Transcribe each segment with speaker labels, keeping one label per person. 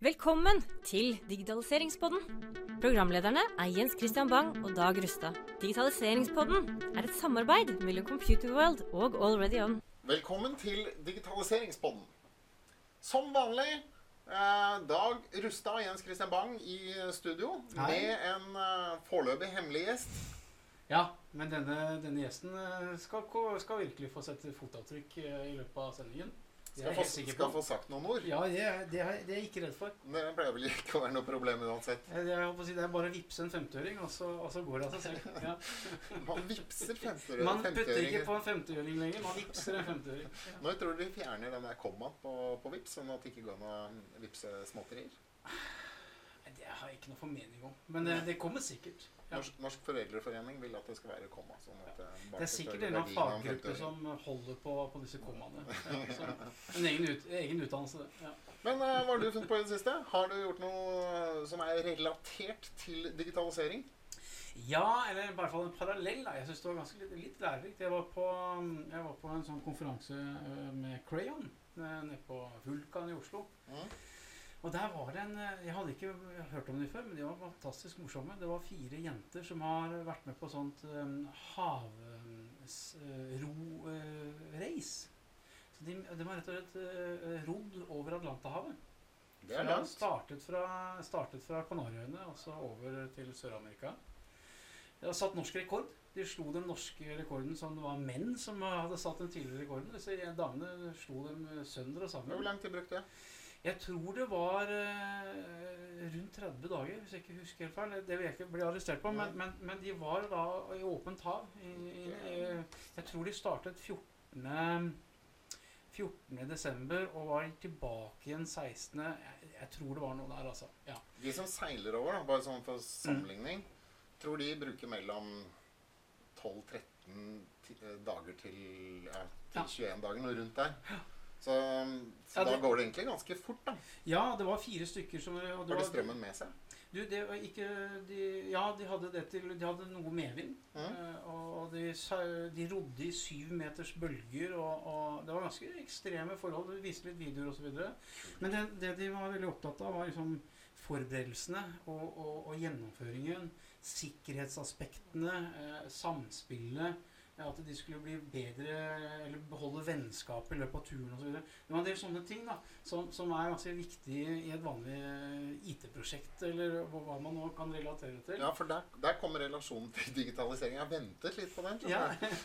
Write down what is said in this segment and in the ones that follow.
Speaker 1: Velkommen til Digitaliseringspodden. Programlederne er Jens Christian Bang og Dag Rustad. Digitaliseringspodden er et samarbeid mellom Computer World og Already On.
Speaker 2: Velkommen til Digitaliseringspodden. Som vanlig eh, Dag Rustad og Jens Christian Bang i studio
Speaker 3: Hei.
Speaker 2: med en eh, foreløpig hemmelig gjest.
Speaker 3: Ja, men denne, denne gjesten eh, skal, skal virkelig få sette fotavtrykk i løpet av sendingen. Det
Speaker 2: Skal
Speaker 3: er
Speaker 2: få, skal få sagt noen ord.
Speaker 3: Ja, det er, det, er, det er jeg ikke redd for.
Speaker 2: Det pleier vel ikke å være noe problem uansett.
Speaker 3: På å si, det er bare å vippse en femtiøring, og, så- og så går det av seg selv. Ja.
Speaker 2: Man vipser femtere-
Speaker 3: Man putter ikke på en femtiøring lenger, man vippser en femtiøring.
Speaker 2: Når tror du de fjerner den der kommaen på, på vips, sånn at det ikke går an å vippse småtterier?
Speaker 3: Det har jeg ikke noe formening om, men det, det kommer sikkert.
Speaker 2: Norsk, Norsk Foreldreforening vil at det skal være komma. Sånn eh,
Speaker 3: Det er sikkert en faggruppe som holder på, på disse kommaene. Ja, en egen, ut, egen utdannelse. Ja.
Speaker 2: Men eh, hva har du funnet på i det siste? Har du gjort noe eh, som er relatert til digitalisering?
Speaker 3: Ja, eller i hvert fall en parallell. Da. Jeg syns det var ganske litt, litt lærerikt. Jeg var, på, jeg var på en sånn konferanse med Crayon nede på Vulkan i Oslo.
Speaker 2: Mm.
Speaker 3: Og der var det en øh, Jeg hadde ikke hørt om dem før, men de var fantastisk morsomme. Det var fire jenter som har vært med på sånt um, havro-race. Så de, de har rett og slett uh, rodd over Atlanterhavet.
Speaker 2: Det er langt.
Speaker 3: Startet fra, startet fra Kanariøyene og så over til Sør-Amerika. De har satt norsk rekord. De slo den norske rekorden som det var menn som hadde satt den tidligere rekorden. Disse damene slo dem sønder og sammen.
Speaker 2: Hvor lang tid brukte det?
Speaker 3: Jeg tror det var eh, rundt 30 dager, hvis jeg ikke husker helt feil. Det vil jeg ikke bli arrestert på. Men, men, men de var da i åpent hav. Jeg tror de startet 14. 14. desember og var tilbake igjen 16. Jeg, jeg tror det var noe der, altså. Ja.
Speaker 2: De som seiler over, da, bare sånn for sammenligning, tror de bruker mellom 12-13 eh, dager til, ja, til
Speaker 3: Ja.
Speaker 2: 21 dager, noe rundt der. Så, så
Speaker 3: Ja,
Speaker 2: da går det egentlig ganske fort, da.
Speaker 3: ja, det var fire stykker som det
Speaker 2: Har de strømmen med seg?
Speaker 3: Du, det var ikke de, Ja, de hadde det til De hadde noe medvind. Mm. Og de, de rodde i syv meters bølger, og, og det var ganske ekstreme forhold. De viste litt videoer osv. Men det, det de var veldig opptatt av, var liksom forberedelsene og, og, og gjennomføringen. Sikkerhetsaspektene, eh, samspillet. Eh, At de skulle bli bedre eller beholde vennskapet i løpet av turen osv. Det var en del sånne ting da, som, som er ganske viktig i et vanlig eh, IT-prosjekt, eller hva man nå kan relatere til.
Speaker 2: Ja, for der, der kommer relasjonen til digitalisering. Jeg har ventet litt på den.
Speaker 3: Ja.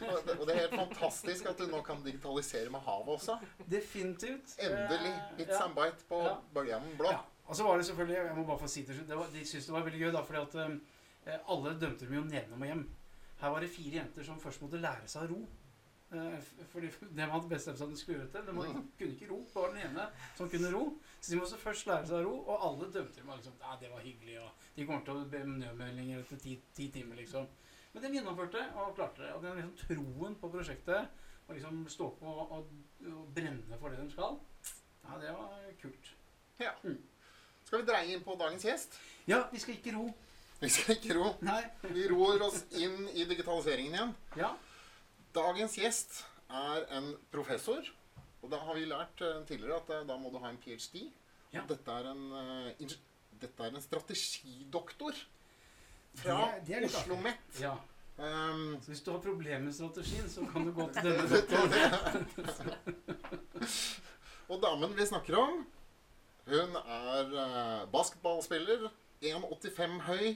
Speaker 2: Og det, og det er helt fantastisk at du nå kan digitalisere med havet også.
Speaker 3: definitivt.
Speaker 2: Endelig.
Speaker 3: Eh,
Speaker 2: Bits
Speaker 3: ja.
Speaker 2: bite på
Speaker 3: Ja.
Speaker 2: Bølgehjemmen blå.
Speaker 3: Ja. Og så var det selvfølgelig Jeg må bare få si til slutt De syntes det var veldig gøy, da, fordi at eh, alle dømte dem jo nedenom og hjem. Her var det fire jenter som først måtte lære seg å ro. Eh, fordi det man hadde bestemt seg at de skulle gjøre til. De
Speaker 2: Mm.
Speaker 3: kunne ikke ro. Det var den ene som kunne ro. Så de måtte først lære seg å ro, og alle dømte dem. Liksom, ja, det var hyggelig, og de kommer til å be om nødmeldinger etter ti, ti timer, liksom. Men de gjennomførte og klarte det. Og den liksom troen på prosjektet, å liksom stå på og, og brenne for det de skal, ja, det var kult.
Speaker 2: Skal vi dreie inn på dagens gjest?
Speaker 3: Ja, vi skal ikke ro.
Speaker 2: Vi skal ikke ro.
Speaker 3: Nei.
Speaker 2: Vi ror oss inn i digitaliseringen igjen.
Speaker 3: Ja.
Speaker 2: Dagens gjest er en professor. Og da har vi lært eh, tidligere at eh, da må du ha en ph.d.
Speaker 3: Ja.
Speaker 2: Dette er en, eh, dette er en strategidoktor fra
Speaker 3: Det- det
Speaker 2: Oslo. Met.
Speaker 3: ja.
Speaker 2: Um,
Speaker 3: Så hvis du har problemer med strategien, så kan du gå til denne doktoren.
Speaker 2: og damen vi snakker om, hun er basketballspiller, 1,85 høy,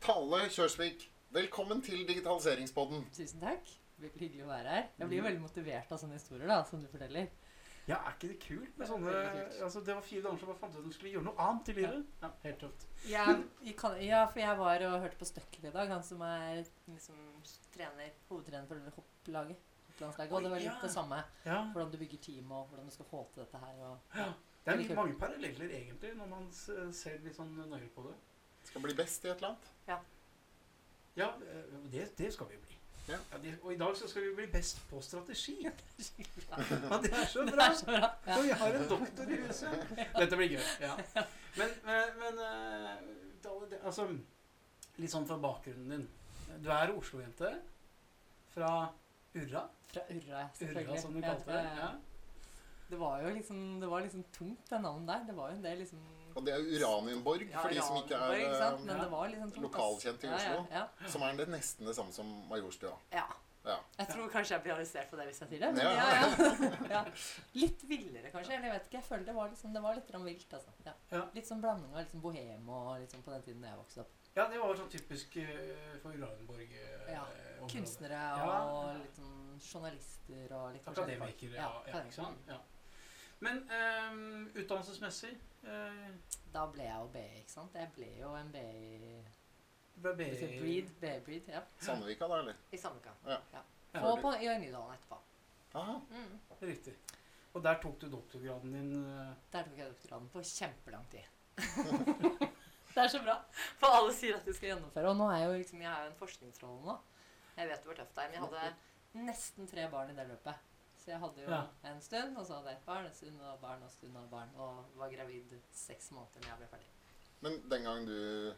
Speaker 2: Tale Kjørsvik. Velkommen til Digitaliseringspodden.
Speaker 4: Tusen takk. Blir hyggelig å være her. Jeg blir jo veldig motivert av sånne historier da, som du forteller.
Speaker 3: Ja, er ikke det kult med sånne
Speaker 4: det, kult.
Speaker 3: altså, Det var fire damer som bare fant ut at de skulle gjøre noe annet i livet. Ja, helt tøft.
Speaker 4: Jeg kan, ja, for jeg var og hørte på Støkkel i dag, han som er liksom trener, hovedtrener for hopplaget. hopplandslaget, Og det var litt
Speaker 3: Ja.
Speaker 4: det samme.
Speaker 3: Ja.
Speaker 4: Hvordan du bygger team, og hvordan du skal få til dette her. Og,
Speaker 3: ja. Det er litt mange paralleller, egentlig, når man ser litt sånn nøye på det.
Speaker 2: Skal bli best i et eller annet.
Speaker 3: Ja, Ja, det, det skal vi bli.
Speaker 2: Ja.
Speaker 3: det, og i dag så skal vi bli best på strategi.
Speaker 4: ja.
Speaker 3: Ja, det er så bra!
Speaker 4: er så bra. Ja.
Speaker 3: Og vi har en doktor i huset. Dette blir gøy. ja. Men, men, men eh, det- altså Litt sånn fra bakgrunnen din. Du er Oslo-jente fra Urra.
Speaker 4: Fra Urra, selvfølgelig.
Speaker 3: Urra, som du kalte det.
Speaker 4: ja, ja.
Speaker 3: Ja.
Speaker 4: Det var jo liksom, det var liksom tungt, det navnet der. Det var jo en del liksom
Speaker 2: Og det er Uranienborg,
Speaker 4: Ja,
Speaker 2: for de som ikke er
Speaker 4: ikke? Men det var liksom tungt,
Speaker 2: lokalkjent i Oslo.
Speaker 4: Ja, ja.
Speaker 2: Som er det nesten det samme som Majorstua.
Speaker 4: ja.
Speaker 2: Ja.
Speaker 4: Jeg tror kanskje jeg blir arrestert for det hvis jeg sier det. Men
Speaker 2: Ja.
Speaker 4: ja, ja. ja. Litt villere, kanskje. Eller jeg vet ikke. Jeg føler det var, liksom, det var litt vilt. Altså. Ja.
Speaker 3: Ja.
Speaker 4: Litt sånn blanding av liksom bohem og liksom på den tiden da jeg vokste opp.
Speaker 3: Ja, det var sånn typisk eh, for Uranienborg. eh,
Speaker 4: Ja. Kunstnere
Speaker 3: Ja.
Speaker 4: og litt sånn journalister og litt.
Speaker 3: Akademikere. Ja, ja, ikke sant? Ja. Men um, utdannelsesmessig uh,
Speaker 4: Da ble jeg jo BI, ikke sant. Jeg ble jo en BI
Speaker 3: ble
Speaker 4: Breed, BI-breed, ja.
Speaker 2: Sandvika, da, eller?
Speaker 4: I Sandvika.
Speaker 2: Ja.
Speaker 3: Ja.
Speaker 4: Og på, i Nydalen etterpå.
Speaker 2: Aha.
Speaker 4: Mm.
Speaker 3: Riktig. Og der tok du doktorgraden din Uh...
Speaker 4: Der tok jeg doktorgraden på kjempelang tid. det er så bra. For alle sier at de skal gjennomføre. Og nå er jeg jo liksom, jeg er jo en forskningsrolle nå. Jeg vet hvor tøft det er. Men jeg hadde nesten tre barn i det løpet. Så jeg hadde jo
Speaker 3: Ja.
Speaker 4: en stund, og så hadde jeg et barn, en stund og barn og stund og barn. Og var gravid seks måneder når jeg ble ferdig.
Speaker 2: Men den gang du,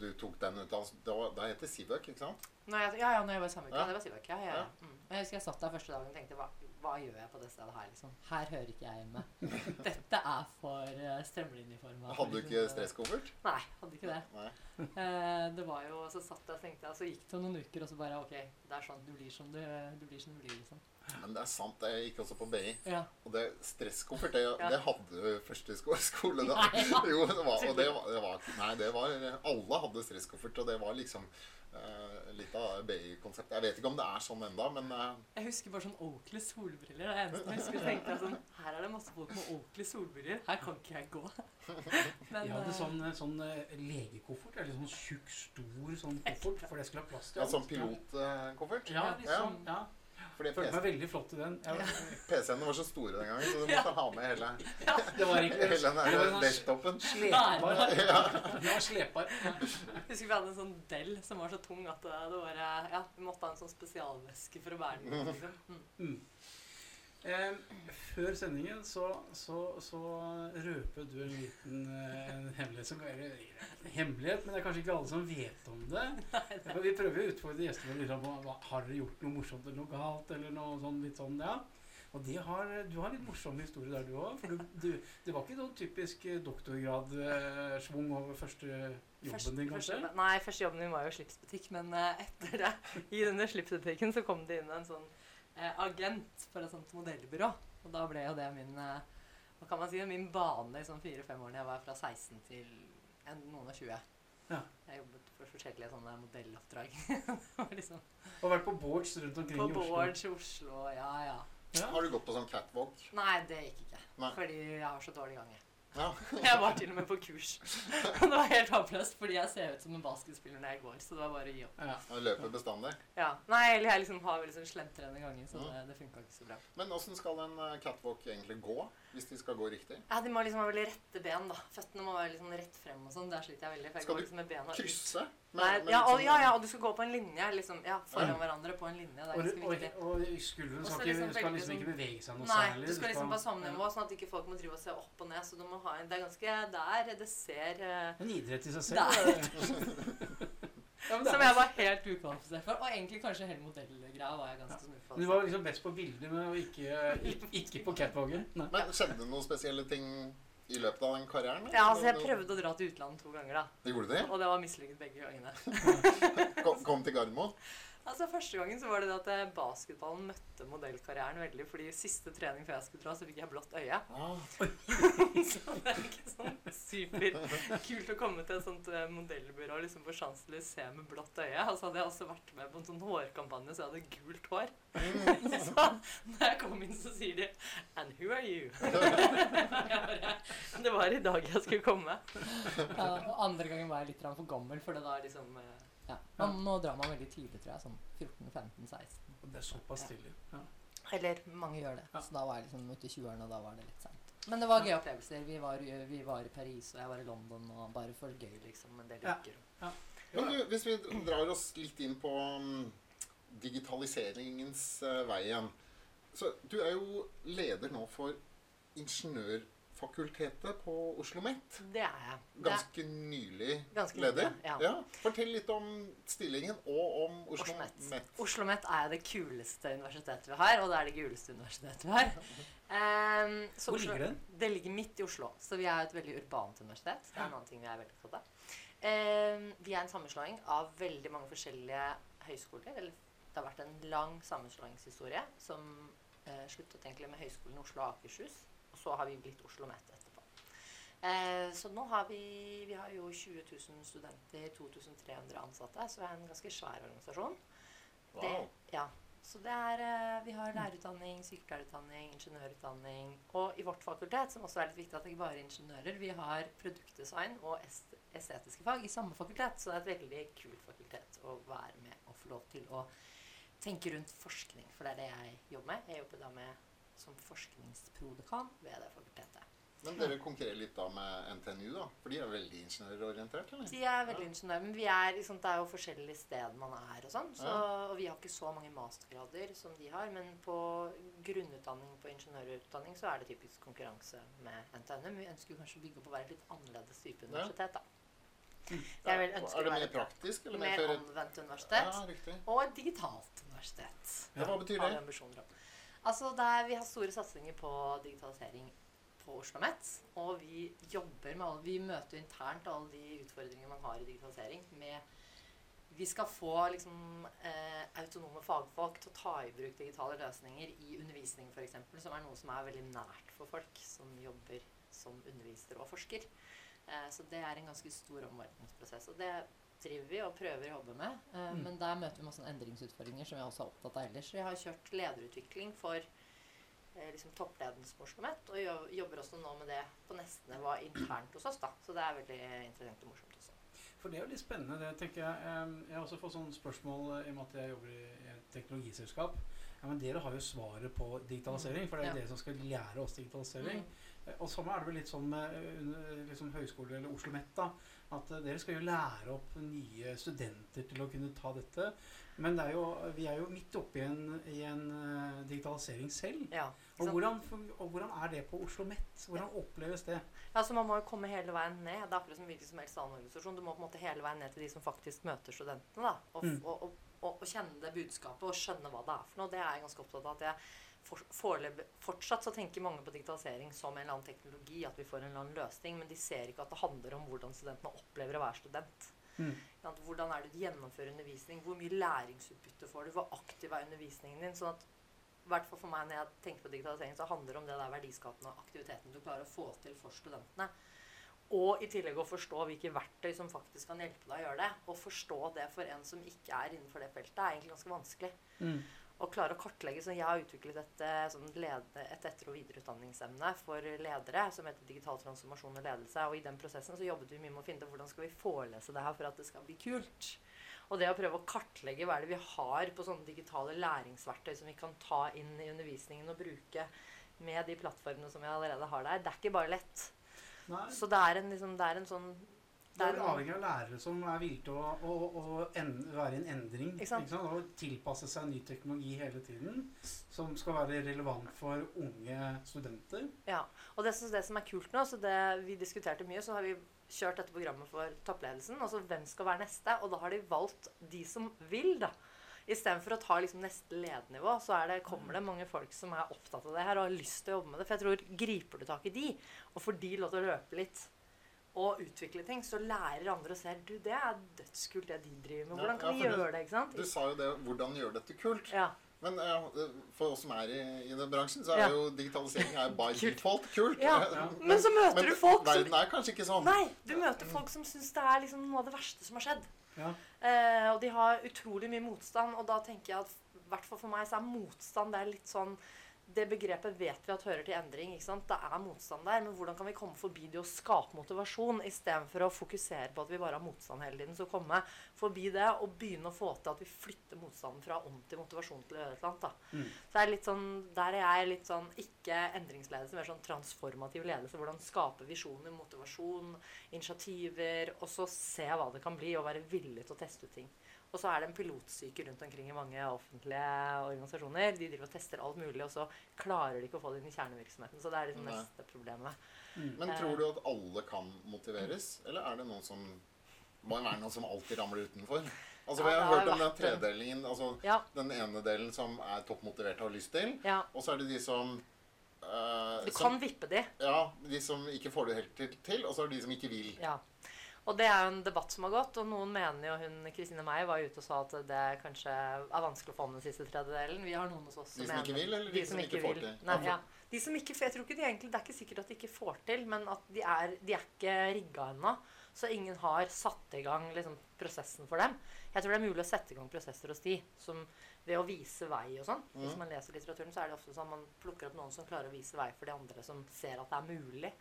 Speaker 2: du tok den utdannelsen Da, da het det Sivøk, ikke sant?
Speaker 4: Nei, jeg, ja, ja, når jeg var i Sandvika.
Speaker 2: Ja.
Speaker 4: Det var Sivøk. Ja, ja,
Speaker 2: Ja.
Speaker 4: ja. Mm. Jeg husker jeg satt der første dagen og tenkte hva, hva gjør jeg på det stedet her, liksom? Her hører ikke jeg hjemme. Dette er for uh, strømlinjeforma.
Speaker 2: Hadde du ikke stresskoffert?
Speaker 4: Nei, hadde ikke det. Eh, det var jo, Så satt jeg og tenkte så gikk det noen uker, og så bare OK, det er sånn du blir som du, du blir som du blir, liksom.
Speaker 2: Men det er sant. Jeg gikk også på BI.
Speaker 4: Ja.
Speaker 2: Og det stresskoffert, det,
Speaker 4: Ja.
Speaker 2: det hadde første skole da.
Speaker 4: Nei, ja.
Speaker 2: Jo, det var, og det var, det var Nei, det var Alle hadde stresskoffert, og det var liksom eh, litt av BI-konseptet. Jeg vet ikke om det er sånn enda, men eh,
Speaker 4: Jeg husker bare sånn Oakley solbriller. Det er eneste jeg husker. tenkte jeg sånn, Her er det masse folk med Oakley solbriller. Her kan ikke jeg gå. Men,
Speaker 3: Jeg hadde
Speaker 4: eh,
Speaker 3: sånn, sånn eh, legekoffert. Eller sånn tjukk, stor sånn koffert. For det skulle ha plass til
Speaker 2: ja, sånn pilotkoffert.
Speaker 3: Ja, liksom. Ja.
Speaker 2: Fordi
Speaker 3: Følte meg veldig flott i den. Jeg,
Speaker 2: PC-ene var så store den gangen, så du
Speaker 4: Ja.
Speaker 2: måtte ha med hele,
Speaker 3: det var ikke,
Speaker 2: hele den der
Speaker 3: sånn
Speaker 2: desktopen.
Speaker 3: slepbar. Ja. ja, slepbar.
Speaker 4: Husker vi hadde en sånn Dell som var så tung at det, det var Ja, vi måtte ha en sånn spesialveske for å bære den. Liksom. Mm.
Speaker 3: Eh, før sendingen så, så, så røpet du en liten eh, en hemmelighet som er hemmelighet, men det er kanskje ikke alle som vet om det. For vi prøver å utfordre gjestene våre på har dere gjort noe morsomt eller noe galt. eller noe sånn litt sånn, ja. Og har, du har litt morsom historie der, du òg. For du, du, det var ikke noen typisk doktorgradsvung over første jobben
Speaker 4: Første-
Speaker 3: din, kanskje?
Speaker 4: Første, Nei, første jobben min var jo slipsbutikk, men eh, etter det, i denne slipsbutikken, så kom det inn en sånn eh, agent for et sånt modellbyrå. Og da ble jo det min eh, Hva kan man si? Min bane i sånn fire-fem årene. jeg var fra 16 til en, noen og 20.
Speaker 3: Ja.
Speaker 4: Jeg jobbet for forskjellige sånne modelloppdrag. liksom
Speaker 3: Og vært på boards rundt omkring
Speaker 4: På
Speaker 3: i Oslo.
Speaker 4: På Bårds i Oslo, ja ja.
Speaker 3: Ja.
Speaker 2: Har du gått på sånn catwalk?
Speaker 4: Nei, det gikk ikke.
Speaker 2: Nei.
Speaker 4: Fordi jeg har så dårlig gange.
Speaker 2: Ja.
Speaker 4: Jeg var til og med på kurs. det var helt håpløst, fordi jeg ser ut som en basketspiller når jeg går. Så det var bare å gi opp.
Speaker 3: Ja.
Speaker 2: Og Løper bestandig?
Speaker 4: Ja. Nei, eller jeg liksom har veldig sånn slentrende ganger, så det, det funka ikke så bra.
Speaker 2: Men åssen skal en eh, catwalk egentlig gå, hvis de skal gå riktig?
Speaker 4: Ja, De må liksom ha veldig rette ben, da. Føttene må være liksom rett frem og sånn. Der sliter jeg veldig. For jeg
Speaker 2: Skal
Speaker 4: går
Speaker 2: du
Speaker 4: liksom med bena.
Speaker 2: Krysse?
Speaker 4: Nei,
Speaker 2: Med- med
Speaker 4: ja, og,
Speaker 2: sånn-
Speaker 4: ja, ja, og du skal gå på en linje. liksom, ja, Foran
Speaker 2: Ja.
Speaker 4: hverandre på en linje. Det er
Speaker 3: Og,
Speaker 4: ganske viktig.
Speaker 3: og og,
Speaker 4: Og skuldrene
Speaker 3: skal,
Speaker 4: liksom
Speaker 3: skal liksom ikke
Speaker 4: sånn-
Speaker 3: bevege seg noe
Speaker 4: Nei,
Speaker 3: særlig.
Speaker 4: du skal liksom på samme nivå, sånn at ikke folk må drive og se opp og ned. Så du må ha en Det er ganske Der det ser uh,
Speaker 3: En idrett i seg selv.
Speaker 4: Der.
Speaker 3: Ja,
Speaker 4: Som jeg var helt ukvalifisert for. Og egentlig kanskje hele modellgreia var jeg ganske
Speaker 3: Men
Speaker 4: sånn
Speaker 3: du var liksom best på bilder, men ikke, ikke, ikke på catwalken.
Speaker 2: Men skjedde det noen spesielle ting i løpet av den karrieren? eller?
Speaker 4: Ja, altså Jeg prøvde å dra til utlandet to ganger, da.
Speaker 2: Det Gjorde du det?
Speaker 4: Og det var mislykket begge gangene.
Speaker 2: Kom, kom til Gardermoen?
Speaker 4: Altså Første gangen så var det det at eh, basketballen møtte modellkarrieren veldig. fordi siste trening før jeg skulle dra, så fikk jeg blått øye.
Speaker 2: Ah,
Speaker 4: så det er ikke sånn superkult å komme til et sånt eh, modellbyrå og liksom få sjansen til å se med blått øye. Og så hadde jeg også vært med på en sånn hårkampanje, så jeg hadde gult hår. så når jeg kom inn, så sier de And who are you? Bare, det var i dag jeg skulle komme. Ja, og andre gangen var jeg litt for gammel, for det da liksom eh, ja. Man, Nå drar man veldig tidlig, tror jeg. Sånn 14-15-16.
Speaker 3: Og Det er såpass tidlig. Ja.
Speaker 4: Eller mange gjør det.
Speaker 3: Ja.
Speaker 4: Så da var jeg liksom ute i 20-årene, og da var det litt seint. Men det var gøye opplevelser. Vi var, vi var i Paris, og jeg var i London, og bare for gøy, liksom. Men det
Speaker 3: liker
Speaker 4: Ja.
Speaker 2: Men du, hvis vi drar oss litt inn på mm, digitaliseringens uh, vei igjen Så du er jo leder nå for Ingeniørfakultetet på Oslo OsloMet.
Speaker 4: Det er jeg. Ganske er
Speaker 2: Ganske nylig
Speaker 4: ganske
Speaker 2: leder.
Speaker 4: nylig, ja.
Speaker 2: Fortell litt om stillingen og om Oslo
Speaker 4: OsloMet.
Speaker 2: OsloMet.
Speaker 4: OsloMet er det kuleste universitetet vi har, og det er det guleste universitetet vi har. Um, så
Speaker 3: Hvor
Speaker 4: Oslo-
Speaker 3: ligger den?
Speaker 4: Det ligger midt i Oslo, så vi er et veldig urbant universitet. Det er en annen ting vi er veldig opptatt av. Um, vi er en sammenslåing av veldig mange forskjellige høyskoler. Eller det har vært en lang sammenslåingshistorie som uh, sluttet egentlig med Høgskolen Oslo og Akershus. Så har vi blitt Oslo OsloMet etterpå. Eh, så nå har vi Vi har jo 20 000 studenter, 2300 ansatte, så vi er en ganske svær organisasjon.
Speaker 2: Wow.
Speaker 4: Det, ja. Så det er eh, Vi har lærerutdanning, sykepleierutdanning, ingeniørutdanning. Og i vårt fakultet, som også er litt viktig at det ikke bare er ingeniører, vi har produktdesign og estetiske fag i samme fakultet. Så det er et veldig kult fakultet å være med og få lov til å tenke rundt forskning. For det er det jeg jobber med. Jeg jobber da med som forskningsprodekan ved det fakultetet.
Speaker 2: Men dere konkurrerer litt da med NTNU, da? For de er veldig ingeniørorientert, eller?
Speaker 4: De er veldig ingeniører, men vi er, liksom, det er jo forskjellige steder man er og sånn. Så, og vi har ikke så mange mastergrader som de har. Men på grunnutdanning på ingeniørutdanning så er det typisk konkurranse med NTNU. Men vi ønsker jo kanskje å bygge opp å være et litt annerledes type universitet, da. Vil ønske
Speaker 2: er det mer praktisk, eller
Speaker 4: mer
Speaker 2: mer
Speaker 4: anvendt universitet.
Speaker 2: Ja.
Speaker 4: Og et digitalt universitet.
Speaker 2: Ja, hva betyr det?
Speaker 4: Altså, der vi har store satsinger på digitalisering på Oslo OsloMet. Og vi jobber med alle Vi møter internt alle de utfordringene man har i digitalisering. med vi skal få liksom, eh, autonome fagfolk til å ta i bruk digitale løsninger i undervisning f.eks., som er noe som er veldig nært for folk som jobber som underviser og forsker. Eh, så det er en ganske stor omordningsprosess. Og det driver vi og prøver å jobbe med. Uh,
Speaker 3: Mm.
Speaker 4: Men der møter vi masse endringsutfordringer som vi også er opptatt av ellers. Vi har kjørt lederutvikling for uh, liksom toppledens på og jo- jobber også nå med det på neste nivå internt hos oss. da. Så det er veldig interessant og morsomt også.
Speaker 3: For det er jo litt spennende, det tenker jeg. Jeg har også fått sånne spørsmål i og med at jeg jobber i et teknologiselskap. Ja, men dere har jo svaret på digitalisering, for det er jo
Speaker 4: Ja.
Speaker 3: dere som skal lære oss digitalisering.
Speaker 4: Mm.
Speaker 3: Eh, Og samme er det vel litt sånn med liksom høyskole eller Oslo OsloMet, da. At eh, dere skal jo lære opp nye studenter til å kunne ta dette. Men det er jo, vi er jo midt oppe i en, i en eh, digitalisering selv.
Speaker 4: Ja,
Speaker 3: Og hvordan, og hvordan er det på Oslo OsloMet? Hvordan oppleves det?
Speaker 4: Ja, så Man må jo komme hele veien ned. Det er akkurat som hvilken som helst annen organisasjon. Du må på en måte hele veien ned til de som faktisk møter studentene. da, Og,
Speaker 3: Mm.
Speaker 4: og, og, og, og kjenne det budskapet og skjønne hva det er for noe. Det er jeg ganske opptatt av. at jeg for, Fortsatt så tenker mange på digitalisering som en eller annen teknologi, at vi får en eller annen løsning, men de ser ikke at det handler om hvordan studentene opplever å være student.
Speaker 3: Mm.
Speaker 4: Hvordan er det du gjennomfører undervisning? Hvor mye læringsutbytte får du? Hvor aktiv er undervisningen din? Sånn at, i hvert fall for meg Når jeg tenker på digitalisering, så handler det om det der verdiskapende aktiviteten du klarer å få til for studentene. Og i tillegg å forstå hvilke verktøy som faktisk kan hjelpe deg å gjøre det. Å forstå det for en som ikke er innenfor det feltet, er egentlig ganske vanskelig.
Speaker 3: Mm.
Speaker 4: Å klare å kartlegge. Så jeg har utviklet et, eh, sånn lede, et etter- og videreutdanningsemne for ledere som heter Digital transformasjon og ledelse. Og i den prosessen så jobbet vi mye med å finne ut hvordan skal vi forelese det her for at det skal bli kult. Og det å prøve å kartlegge hva er det vi har på sånne digitale læringsverktøy som vi kan ta inn i undervisningen og bruke med de plattformene som vi allerede har der, det er ikke bare lett.
Speaker 3: Nei,
Speaker 4: Så det er en, liksom, det er en sånn
Speaker 3: Det er avhengig av lærere som er villige til å, å, å en, være i en endring.
Speaker 4: Ikke sant?
Speaker 3: Og tilpasse seg ny teknologi hele tiden. Som skal være relevant for unge studenter.
Speaker 4: Ja, og det, det som er kult nå, så det vi diskuterte mye, så har vi kjørt dette programmet for toppledelsen. Altså hvem skal være neste? Og da har de valgt de som vil, da. Istedenfor å ta liksom neste ledernivå, så er det, kommer det mange folk som er opptatt av det her og har lyst til å jobbe med det. For jeg tror griper du tak i de, og får de lov til å løpe litt og utvikle ting, så lærer andre og ser du, det er dødskult det de driver med. Hvordan kan
Speaker 2: ja,
Speaker 4: vi
Speaker 2: for
Speaker 4: gjøre det? ikke sant?
Speaker 2: Du sa jo det, hvordan gjøre dette kult.
Speaker 4: Ja.
Speaker 2: Men eh, for oss som er i, i den bransjen, så er
Speaker 4: Ja.
Speaker 2: jo digitalisering er by
Speaker 4: Kult.
Speaker 2: default kult.
Speaker 4: Ja,
Speaker 2: Eh,
Speaker 4: Men så møter
Speaker 2: men
Speaker 4: du folk som
Speaker 2: verden er kanskje ikke sånn.
Speaker 4: Nei, du møter folk som syns det er liksom noe av det verste som har skjedd.
Speaker 3: Ja.
Speaker 4: Eh, og de har utrolig mye motstand, og da tenker jeg at i hvert fall for meg så er motstand det er litt sånn det begrepet vet vi at hører til endring. ikke sant? Det er motstand der, men hvordan kan vi komme forbi det og skape motivasjon istedenfor å fokusere på at vi bare har motstand hele tiden? Så komme forbi det og begynne å få til at vi flytter motstanden fra om til motivasjon til å gjøre et eller annet. da.
Speaker 3: Mm.
Speaker 4: Så det er litt sånn, Der er jeg litt sånn ikke endringsledelse, mer sånn transformativ ledelse. Hvordan skape visjoner, motivasjon, initiativer, og så se hva det kan bli, og være villig til å teste ut ting. Og så er det en pilotsyke rundt omkring i mange offentlige organisasjoner. De driver og tester alt mulig, og så klarer de ikke å få det inn i kjernevirksomheten. Så det er liksom
Speaker 2: Nei.
Speaker 4: neste problemet.
Speaker 2: Men tror du at alle kan motiveres, eller er det noen som må være noen som alltid ramler utenfor? Altså,
Speaker 4: Ja,
Speaker 2: jeg har hørt om den tredelingen. altså
Speaker 4: Ja,
Speaker 2: Den ene delen som er toppmotiverte og har lyst til,
Speaker 4: ja.
Speaker 2: og så er det de som uh,
Speaker 4: Du
Speaker 2: som,
Speaker 4: kan vippe de.
Speaker 2: Ja, de som ikke får det helt til, til og så er det de som ikke vil.
Speaker 4: Ja. Og det er jo en debatt som har gått, og noen mener jo hun Kristine Meyer var ute og sa at det kanskje er vanskelig å få med den siste tredjedelen. Vi har noen hos oss som,
Speaker 2: De som ikke vil, eller de som ikke får til?
Speaker 4: Nei, ja. De som ikke, for jeg tror ikke de egentlig, Det er ikke sikkert at de ikke får til, men at de er, de er ikke rigga ennå. Så ingen har satt i gang liksom, prosessen for dem. Jeg tror det er mulig å sette i gang prosesser hos de som ved å vise vei og sånn. Hvis
Speaker 2: Mhm.
Speaker 4: man leser litteraturen, så er det ofte sånn man plukker opp noen som klarer å vise vei for de andre som ser at det er mulig.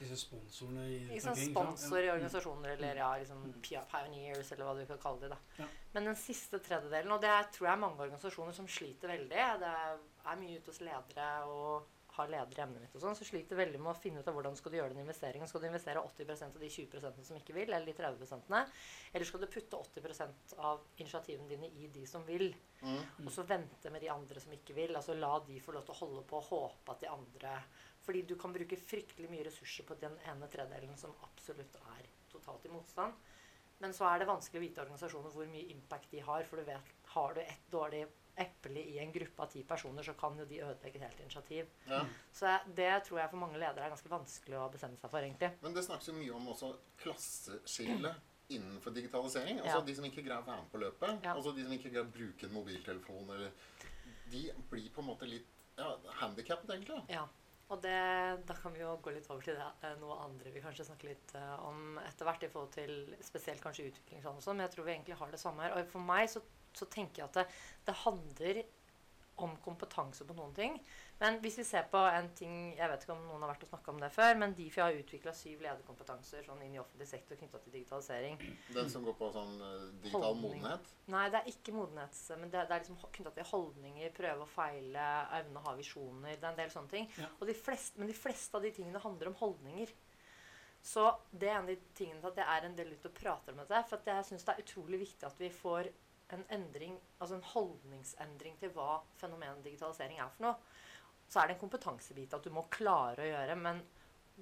Speaker 3: Disse sponsorene i
Speaker 4: Liksom sponsor i organisasjoner eller ja, liksom pioneers, eller hva du kan kalle det. da. Men den siste tredjedelen, og det tror jeg er mange organisasjoner som sliter veldig Det er mye ute hos ledere og har ledere i emnet mitt og sånn, så sliter veldig med å finne ut av hvordan skal du gjøre den investeringen. Skal du investere 80% av de 20% som ikke vil, eller de 30 Eller skal du putte 80% av initiativene dine i de som vil?
Speaker 2: Mm.
Speaker 4: Og så vente med de andre som ikke vil. Altså la de få lov til å holde på og håpe at de andre Fordi du kan bruke fryktelig mye ressurser på den ene tredelen som absolutt er totalt i motstand. Men så er det vanskelig å vite organisasjoner hvor mye impact de har. For du vet, har du et dårlig eple i en gruppe av ti personer, så kan jo de ødelegge et helt initiativ.
Speaker 2: Ja.
Speaker 4: Så det tror jeg for mange ledere er ganske vanskelig å bestemme seg for, egentlig.
Speaker 2: Men det snakkes jo mye om også klasseskille innenfor digitalisering. Altså
Speaker 4: Ja.
Speaker 2: De som ikke greier å være med på løpet,
Speaker 4: Ja.
Speaker 2: altså de som ikke greier å bruke en mobiltelefon, eller, de blir på en måte litt ja, handikappet, egentlig.
Speaker 4: Ja. Og det, da kan vi jo gå litt over til det, eh, noe andre vi kanskje snakker litt eh, om etter hvert, i forhold til spesielt kanskje utviklingsland og sånn, men jeg tror vi egentlig har det samme her. Og for meg så, så tenker jeg at det, det handler om kompetanse på noen ting. Men hvis vi ser på en ting Jeg vet ikke om noen har vært og snakka om det før, men Difi har utvikla syv lederkompetanser sånn inn i offentlig sektor knytta til digitalisering.
Speaker 2: Den som går på sånn eh, digital
Speaker 4: Holdning.
Speaker 2: modenhet.
Speaker 4: Nei, det er ikke modenhet. Men det, det er liksom knytta til holdninger, prøve og feile, evne å ha visjoner. Det er en del sånne ting.
Speaker 3: Ja.
Speaker 4: Og de fleste, men de fleste av de tingene handler om holdninger. Så det er en av de tingene til at jeg er en del ute og prater om dette. For at jeg syns det er utrolig viktig at vi får en endring, altså en holdningsendring til hva fenomenet digitalisering er for noe. Så er det en kompetansebit at du må klare å gjøre. Men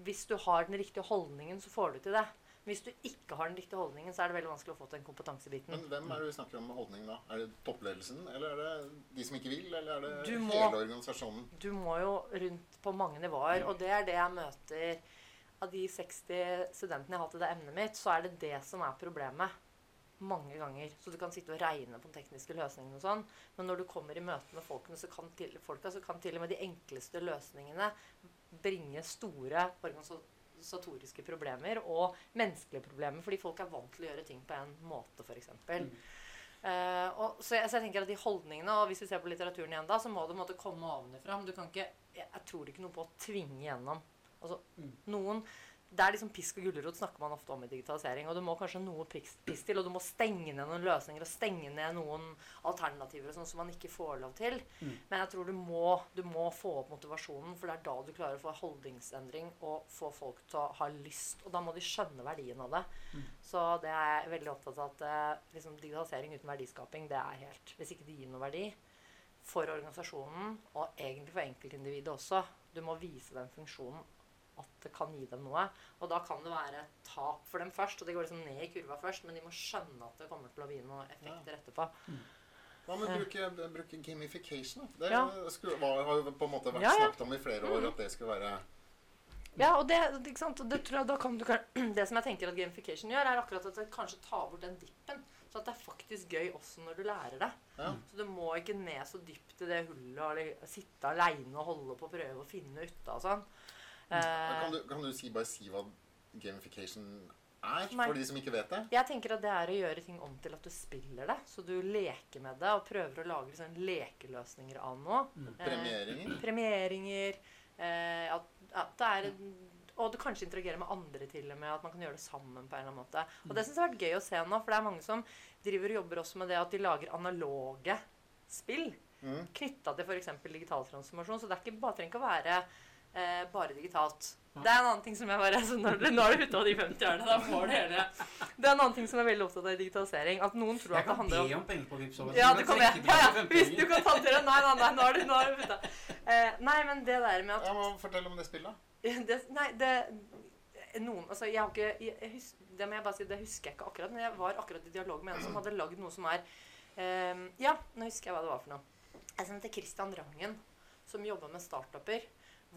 Speaker 4: hvis du har den riktige holdningen, så får du til det. Hvis du ikke har den riktige holdningen, så er det veldig vanskelig å få til den kompetansebiten.
Speaker 2: Men hvem er det vi snakker om med holdning da? Er det toppledelsen, eller er det de som ikke vil, eller er det
Speaker 4: må-
Speaker 2: hele organisasjonen?
Speaker 4: du må jo rundt på mange nivåer, og det er det jeg møter av de 60 studentene jeg har hatt i det emnet mitt, så er det det som er problemet. Mange ganger. Så du kan sitte og regne på den tekniske løsningen og sånn, men når du kommer i møte med folkene, så kan til, folka, så kan til og med de enkleste løsningene bringe store organisatoriske problemer og menneskelige problemer, fordi folk er vant til å gjøre ting på en måte, f.eks.
Speaker 3: Mm.
Speaker 4: Eh, og, så, jeg, så jeg tenker at de holdningene, og hvis vi ser på litteraturen igjen da, så må det måtte komme ovenfra. Du kan ikke, jeg, jeg tror ikke noe på å tvinge gjennom. Altså,
Speaker 3: Mm.
Speaker 4: noen, det er liksom pisk og gulrot snakker man ofte om i digitalisering. Og du må kanskje noe pisk, til, og du må stenge ned noen løsninger og stenge ned noen alternativer og sånn som man ikke får lov til.
Speaker 3: Mm.
Speaker 4: Men jeg tror du må, du må få opp motivasjonen, for det er da du klarer å få holdningsendring og få folk til å ha lyst. Og da må de skjønne verdien av det.
Speaker 3: Mm.
Speaker 4: Så det er jeg veldig opptatt av at eh, liksom, digitalisering uten verdiskaping, det er helt Hvis ikke det gir noe verdi for organisasjonen, og egentlig for enkeltindividet også, du må vise den funksjonen at det kan gi dem noe. Og da kan det være et tap for dem først, og de går liksom ned i kurva først, men de må skjønne at det kommer til å bli noen effekter etterpå.
Speaker 2: Hva med å
Speaker 4: Eh.
Speaker 2: bruke, bruke gamification? Det
Speaker 4: Ja.
Speaker 2: skulle, var, har jo på en måte vært
Speaker 4: Ja, ja.
Speaker 2: snakket om i flere år at det skulle være
Speaker 4: Ja, og det, ikke sant? Det, tror jeg, da kan du, det som jeg tenker at gamification gjør, er akkurat at det kanskje tar bort den dippen. Så at det er faktisk gøy også når du lærer det.
Speaker 2: Ja.
Speaker 4: Så du må ikke ned så dypt i det hullet og sitte aleine og holde på å prøve å finne ut av sånn. Eh,
Speaker 2: Kan du, kan du si, bare si hva gamification er,
Speaker 4: Nei.
Speaker 2: for de som ikke vet det?
Speaker 4: jeg tenker at det er å gjøre ting om til at du spiller det. Så du leker med det og prøver å lage sånn lekeløsninger av noe.
Speaker 3: Mm.
Speaker 4: Eh,
Speaker 2: Premieringer?
Speaker 4: premieringer. Eh, at, at det er en, og du kanskje interagerer med andre til og med. At man kan gjøre det sammen på en eller annen måte. Og det syns jeg har vært gøy å se nå, for det er mange som driver og jobber også med det at de lager analoge spill
Speaker 2: Mm.
Speaker 4: knytta til f.eks. digital transformasjon. Så det er ikke, bare, trenger ikke å være eh, bare digitalt. Det er en annen ting som jeg bare altså når, du- Nå er du ute av de 50 årene. Da får du hele Det er en annen ting som er veldig opptatt av i digitalisering. At noen tror
Speaker 3: Jeg
Speaker 4: at det
Speaker 3: kan
Speaker 4: handler om
Speaker 3: be om penger på Vipps over.
Speaker 4: Ja,
Speaker 3: Du
Speaker 4: du
Speaker 3: kan
Speaker 4: kan det. Ja, ja. Hvis du kan ta til det. Nei, nei, nei, nå er du, nå har du putta. Eh, nei, men det der med at
Speaker 2: Jeg må fortelle om det spillet.
Speaker 4: det, Nei, det Noen Altså, jeg har ikke jeg, jeg hus, Det må jeg bare si, det husker jeg ikke akkurat, men jeg var akkurat i dialog med en som hadde lagd noe som er eh, Ja, nå husker jeg hva det var for noe. Jeg sendte Christian Rangen, som jobber med startuper.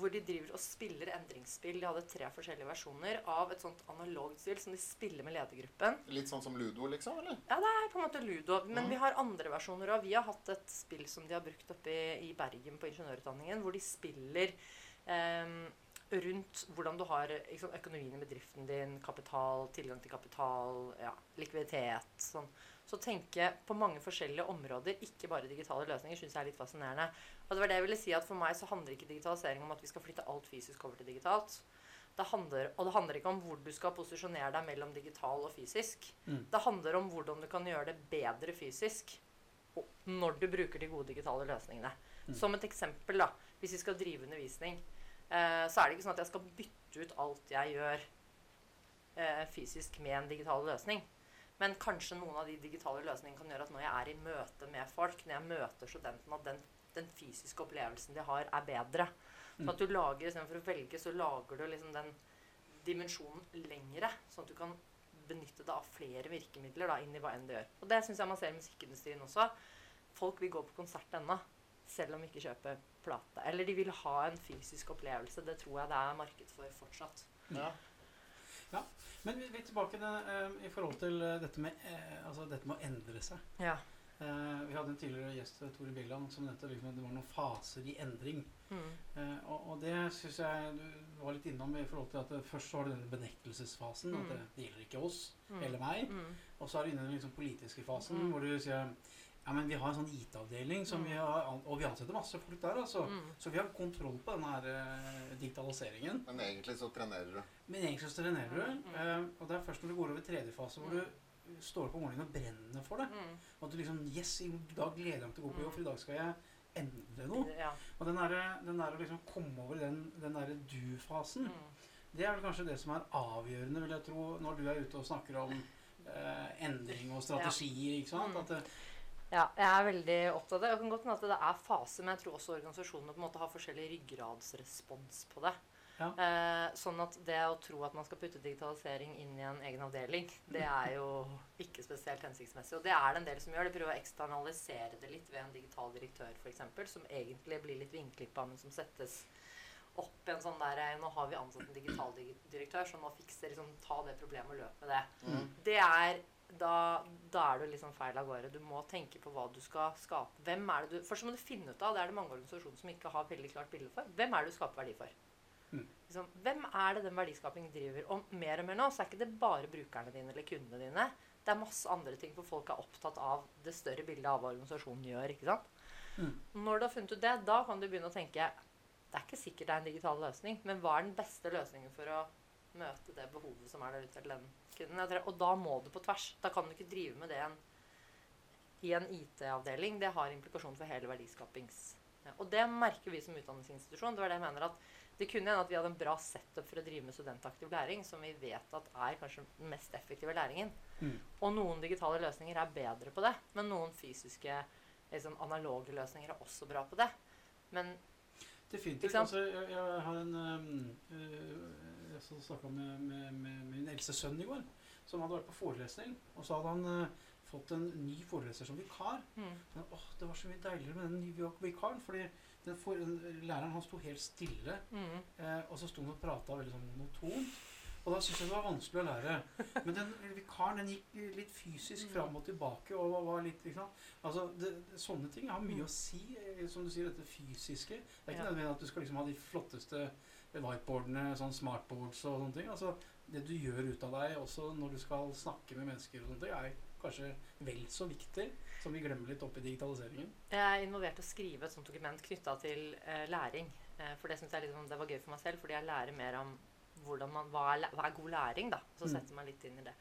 Speaker 4: Hvor de driver og spiller endringsspill. De hadde tre forskjellige versjoner av et sånt analogt spill som de spiller med ledergruppen.
Speaker 2: Litt sånn som Ludo, liksom? eller?
Speaker 4: Ja, det er på en måte ludo. Men
Speaker 2: mm.
Speaker 4: vi har andre versjoner òg. Vi har hatt et spill som de har brukt oppe i, i Bergen på ingeniørutdanningen, hvor de spiller ehm, rundt hvordan du har liksom, økonomien i bedriften din, kapital, tilgang til kapital, ja, likviditet. Sånn. Så tenke på mange forskjellige områder, ikke bare digitale løsninger, syns jeg er litt fascinerende. Og det var det jeg ville si at For meg så handler ikke digitalisering om at vi skal flytte alt fysisk over til digitalt. Det handler, og det handler ikke om hvor du skal posisjonere deg mellom digital og fysisk.
Speaker 3: Mm.
Speaker 4: Det handler om hvordan du kan gjøre det bedre fysisk når du bruker de gode digitale løsningene.
Speaker 3: Mm.
Speaker 4: Som et eksempel, da, hvis vi skal drive undervisning, eh, så er det ikke sånn at jeg skal bytte ut alt jeg gjør eh, fysisk med en digital løsning. Men kanskje noen av de digitale løsningene kan gjøre at når jeg er i møte med folk, når jeg møter studentene, at den, den fysiske opplevelsen de har, er bedre. Så at du lager, istedenfor å velge, så lager du liksom den dimensjonen lengre. Sånn at du kan benytte deg av flere virkemidler da, inn i hva enn det gjør. Og det syns jeg man ser i musikkindustrien også. Folk vil gå på konsert ennå, selv om de ikke kjøper plate. Eller de vil ha en fysisk opplevelse. Det tror jeg det er marked for fortsatt.
Speaker 2: Ja.
Speaker 3: Men vi vi er tilbake det, eh, i forhold til eh, dette med, eh, altså dette med å endre seg.
Speaker 4: Ja.
Speaker 3: Eh, vi hadde en tidligere gjest, eh, Tore Bjelland, som nevnte liksom, at det var noen faser i endring.
Speaker 4: Mm.
Speaker 3: Eh, og, og det syns jeg du var litt innom i forhold til at det, først så var det denne benektelsesfasen. At
Speaker 4: Mm.
Speaker 3: det, det gjelder ikke oss
Speaker 4: Mm.
Speaker 3: eller meg.
Speaker 4: Mm.
Speaker 3: Og så er du inne i den liksom politiske fasen
Speaker 4: Mm.
Speaker 3: hvor du sier ja, men vi har en sånn IT-avdeling,
Speaker 4: Mm.
Speaker 3: vi har, an- og vi ansetter masse folk der. altså.
Speaker 4: Mm.
Speaker 3: Så vi har kontroll på denne her, uh, digitaliseringen.
Speaker 2: Men egentlig så trenerer du.
Speaker 3: Men egentlig så trenerer du.
Speaker 4: Mm, mm.
Speaker 3: eh, og det er først når du går over tredje fase, hvor du står opp om morgenen og brenner for det.
Speaker 4: Mm.
Speaker 3: Og at du liksom Yes, i dag gleder jeg meg til å gå på jobb, for i dag skal jeg endre noe.
Speaker 4: Ja.
Speaker 3: Og den derre der å liksom komme over den, den derre du-fasen,
Speaker 4: Mm.
Speaker 3: det er vel kanskje det som er avgjørende, vil jeg tro, når du er ute og snakker om eh, endring og strategier, ikke sant?
Speaker 4: Mm.
Speaker 3: At det,
Speaker 4: Ja, jeg er veldig opptatt av det. Jeg kan godt hende at det er fase, men jeg tror også organisasjonene på en måte har forskjellig ryggradsrespons på det.
Speaker 3: Ja.
Speaker 4: Eh, sånn at det å tro at man skal putte digitalisering inn i en egen avdeling, det er jo ikke spesielt hensiktsmessig. Og det er det en del som gjør. De prøver å eksternalisere det litt ved en digital direktør f.eks., som egentlig blir litt vinklippa, men som settes opp i en sånn der Nå har vi ansatt en digital direktør, så nå fikser liksom ta det problemet og løpe med det.
Speaker 2: Mm.
Speaker 4: Det er da, da er du liksom feil av gårde. Du må tenke på hva du skal skape. Hvem er det du, Først må du finne ut av, det er det mange organisasjoner som ikke har veldig klart bilde for, hvem er det du skaper verdi for? Liksom, hvem er det den verdiskapingen driver? Og mer og mer nå så er ikke det bare brukerne dine eller kundene dine. Det er masse andre ting, for folk er opptatt av det større bildet av hva organisasjonen gjør. ikke sant?
Speaker 3: Mm.
Speaker 4: Når du har funnet ut det, da kan du begynne å tenke det er ikke sikkert det er en digital løsning, men hva er den beste løsningen for å møte det behovet som er der ute til den kunden? Og da må du på tvers. Da kan du ikke drive med det en, i en IT-avdeling. Det har implikasjon for hele verdiskapings... Og det merker vi som utdanningsinstitusjon. Det var det jeg mener at det kunne hende at vi hadde en bra setup for å drive med studentaktiv læring, som vi vet at er kanskje den mest effektive læringen.
Speaker 3: Mm.
Speaker 4: Og noen digitale løsninger er bedre på det, men noen fysiske, liksom analoge løsninger er også bra på det. Men
Speaker 3: Definitivt. Altså, jeg, jeg har en øh, Jeg snakka med, med, med min eldste sønn i går, som hadde vært på forelesning. Og så hadde han øh, fått en ny foreleser som vikar.
Speaker 4: mm,
Speaker 3: Men, åh, det var så mye deiligere med den nye vikaren. Fordi for, den, læreren han sto helt stille,
Speaker 4: mm,
Speaker 3: eh, og så sto han og prata veldig sånn notont. Og da syntes jeg det var vanskelig å lære. Men den vikaren den gikk litt fysisk
Speaker 4: Mm.
Speaker 3: fram og tilbake. og var litt, liksom, altså, det, Sånne ting har mye
Speaker 4: Mm.
Speaker 3: å si. eh, Som du sier, dette fysiske. Det er ikke
Speaker 4: Ja.
Speaker 3: nødvendig at du skal liksom ha de flotteste whiteboardene, sånn smartboards og sånne ting. Altså, det du gjør ut av deg også når du skal snakke med mennesker, og sånne ting, er kanskje vel så viktig som vi glemmer litt oppi digitaliseringen.
Speaker 4: Jeg er involvert i å skrive et sånt dokument knytta til eh, læring. Eh, for det syns jeg liksom, det var gøy for meg selv, fordi jeg lærer mer om man, hva, er, hva er god læring. da, Så
Speaker 3: Mm.
Speaker 4: setter man litt inn i det.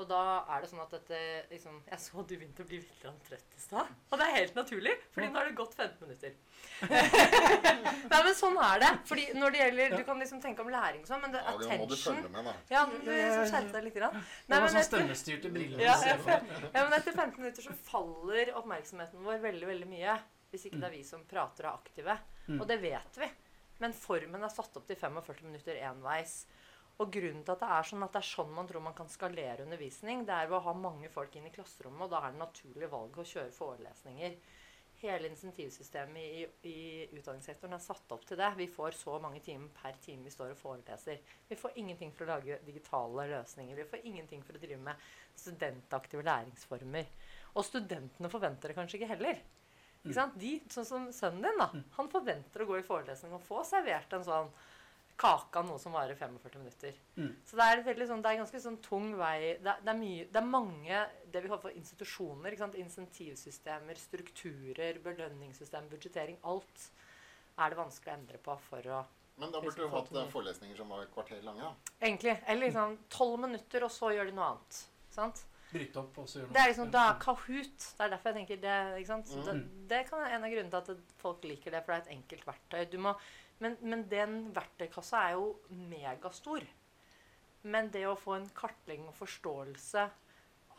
Speaker 4: Og da er det sånn at dette liksom, Jeg så du begynte å bli litt trøtt i stad. Og det er helt naturlig, fordi nå har det gått 15 minutter. Nei, men sånn er det. Fordi når det gjelder Du kan liksom tenke om læring og sånn, men det
Speaker 2: Ja, da må du
Speaker 4: attention
Speaker 2: følge med, da.
Speaker 4: Ja, du liksom skjerpe deg litt. Grann.
Speaker 3: Det var sånn stemmestyrte briller.
Speaker 4: ja, ja, ja, men etter 15 minutter så faller oppmerksomheten vår veldig, veldig mye. Hvis ikke det er vi som prater og er aktive.
Speaker 3: Mm.
Speaker 4: Og det vet vi. Men formen er satt opp til 45 minutter enveis. Og grunnen til at det er sånn at det er sånn man tror man kan skalere undervisning, det er ved å ha mange folk inn i klasserommet, og da er det naturlig valg å kjøre forelesninger. Hele insentivsystemet i, i utdanningssektoren er satt opp til det. Vi får så mange timer per time vi står og foreleser. Vi får ingenting for å lage digitale løsninger. Vi får ingenting for å drive med studentaktive læringsformer. Og studentene forventer det kanskje ikke heller. Ikke sant? De, sånn som sønnen din, da. Han forventer å gå i forelesning og få servert en sånn kake av noe som varer 45 minutter.
Speaker 3: Mm.
Speaker 4: Så det er, veldig sånn, det er en ganske sånn tung vei det, er- det, er mye, det er mange det vi kaller for institusjoner. Ikke sant? Insentivsystemer, strukturer, belønningssystem, budsjettering. Alt er det vanskelig å endre på for å
Speaker 2: Men da burde du
Speaker 4: få
Speaker 2: hatt forelesninger som var et kvarter lange. da.
Speaker 4: Egentlig. Eller liksom tolv minutter, og så gjør de noe annet. Sant?
Speaker 3: Bryte opp og så gjøre
Speaker 4: Det er liksom, da Kahoot. Det er derfor jeg tenker det. ikke sant? Mm. det, det kan være en av grunnene til at folk liker det, for det er et enkelt verktøy. Du må, men, men den verktøykassa er jo megastor. Men det å få en kartlegging og forståelse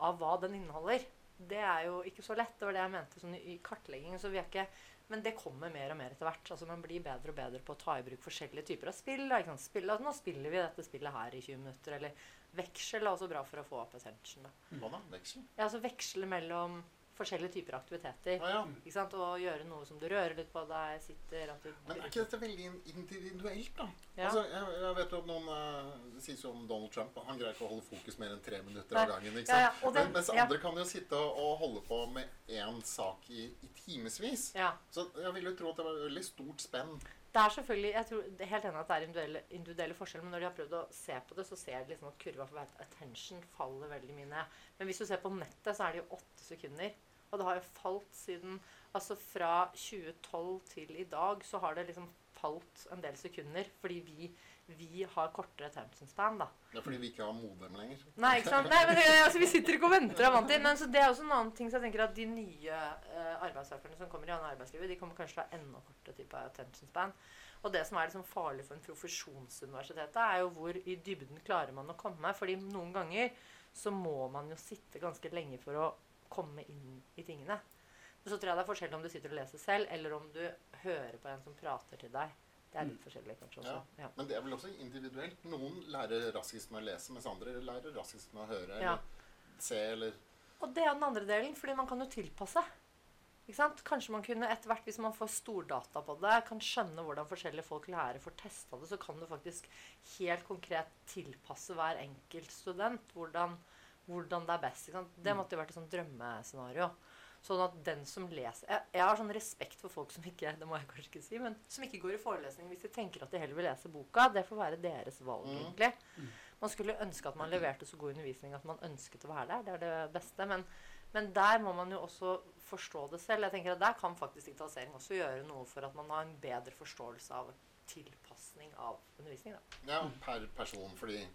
Speaker 4: av hva den inneholder, det er jo ikke så lett. Det var det jeg mente sånn i kartleggingen. Så vi er ikke, men det kommer mer og mer etter hvert. Altså Man blir bedre og bedre på å ta i bruk forskjellige typer av spill. Sant? spill altså, nå spiller vi dette spillet her i 20 minutter. Eller veksel er også bra for å få opp attention.
Speaker 2: Hva da? Veksel?
Speaker 4: Ja, altså veksle mellom forskjellige typer aktiviteter.
Speaker 2: Ah, ja.
Speaker 4: Ikke sant? Og gjøre noe som du rører litt på deg, sitter at du
Speaker 2: Men er ikke dette veldig individuelt, da?
Speaker 4: Ja.
Speaker 2: Altså, jeg, jeg vet jo at noen uh, Det sies jo om Donald Trump. Han greier ikke å holde fokus mer enn tre minutter av gangen. ikke sant?
Speaker 4: ja, og det-
Speaker 2: Men, mens andre kan jo sitte og, holde på med én sak i, i timevis.
Speaker 4: Ja.
Speaker 2: Så jeg vil jo tro at det var veldig stort spenn.
Speaker 4: Det er selvfølgelig, jeg tror helt enig at det er individuelle, individuelle forskjeller, men når de har prøvd å se på det, så ser de liksom at kurva for attention faller veldig mye ned. Men hvis du ser på nettet, så er det jo åtte sekunder. Og det har jo falt siden Altså fra 2012 til i dag så har det liksom falt en del sekunder. Fordi vi, vi har kortere attention span, da.
Speaker 2: Det er fordi vi ikke har modem lenger.
Speaker 4: Nei, ikke sant? Nei, men altså, Vi sitter ikke og venter er vant. Men så det er også en annen ting så jeg tenker at de nye uh, arbeidstakerne som kommer i arbeidslivet, de kommer kanskje til å ha enda kortere type attention span. Og det som er liksom farlig for en profesjonsuniversitet, er jo hvor i dybden klarer man å komme. fordi noen ganger så må man jo sitte ganske lenge for å komme inn i tingene. Men så tror jeg det er forskjellig om du sitter og leser selv, eller om du hører på en som prater til deg. Det er litt forskjellig kanskje også. Ja.
Speaker 2: Men det er vel også individuelt. Noen lærer raskest med å lese, mens andre lærer raskest med å høre
Speaker 4: Ja.
Speaker 2: eller se eller
Speaker 4: Og det er den andre delen, fordi man kan jo tilpasse. Ikke sant? Kanskje man kunne etter hvert, hvis man får stordata på det, kan skjønne hvordan forskjellige folk lærer, får testa det, så kan du faktisk helt konkret tilpasse hver enkelt student hvordan, hvordan det er best. Ikke sant? Det måtte jo vært et sånt drømmescenario. Sånn at den som leser jeg, jeg har sånn respekt for folk som ikke det må jeg kanskje ikke si, men som ikke går i forelesning hvis de tenker at de heller vil lese boka. Det får være deres valg,
Speaker 2: Mm.
Speaker 4: egentlig. Man skulle ønske at man leverte så god undervisning at man ønsket å være der. Det er det beste. Men, men der må man jo også forstå det selv. Jeg tenker at Der kan faktisk digitalisering også gjøre noe for at man har en bedre forståelse av tilpasning av undervisning. Da.
Speaker 2: Ja, per person, fordi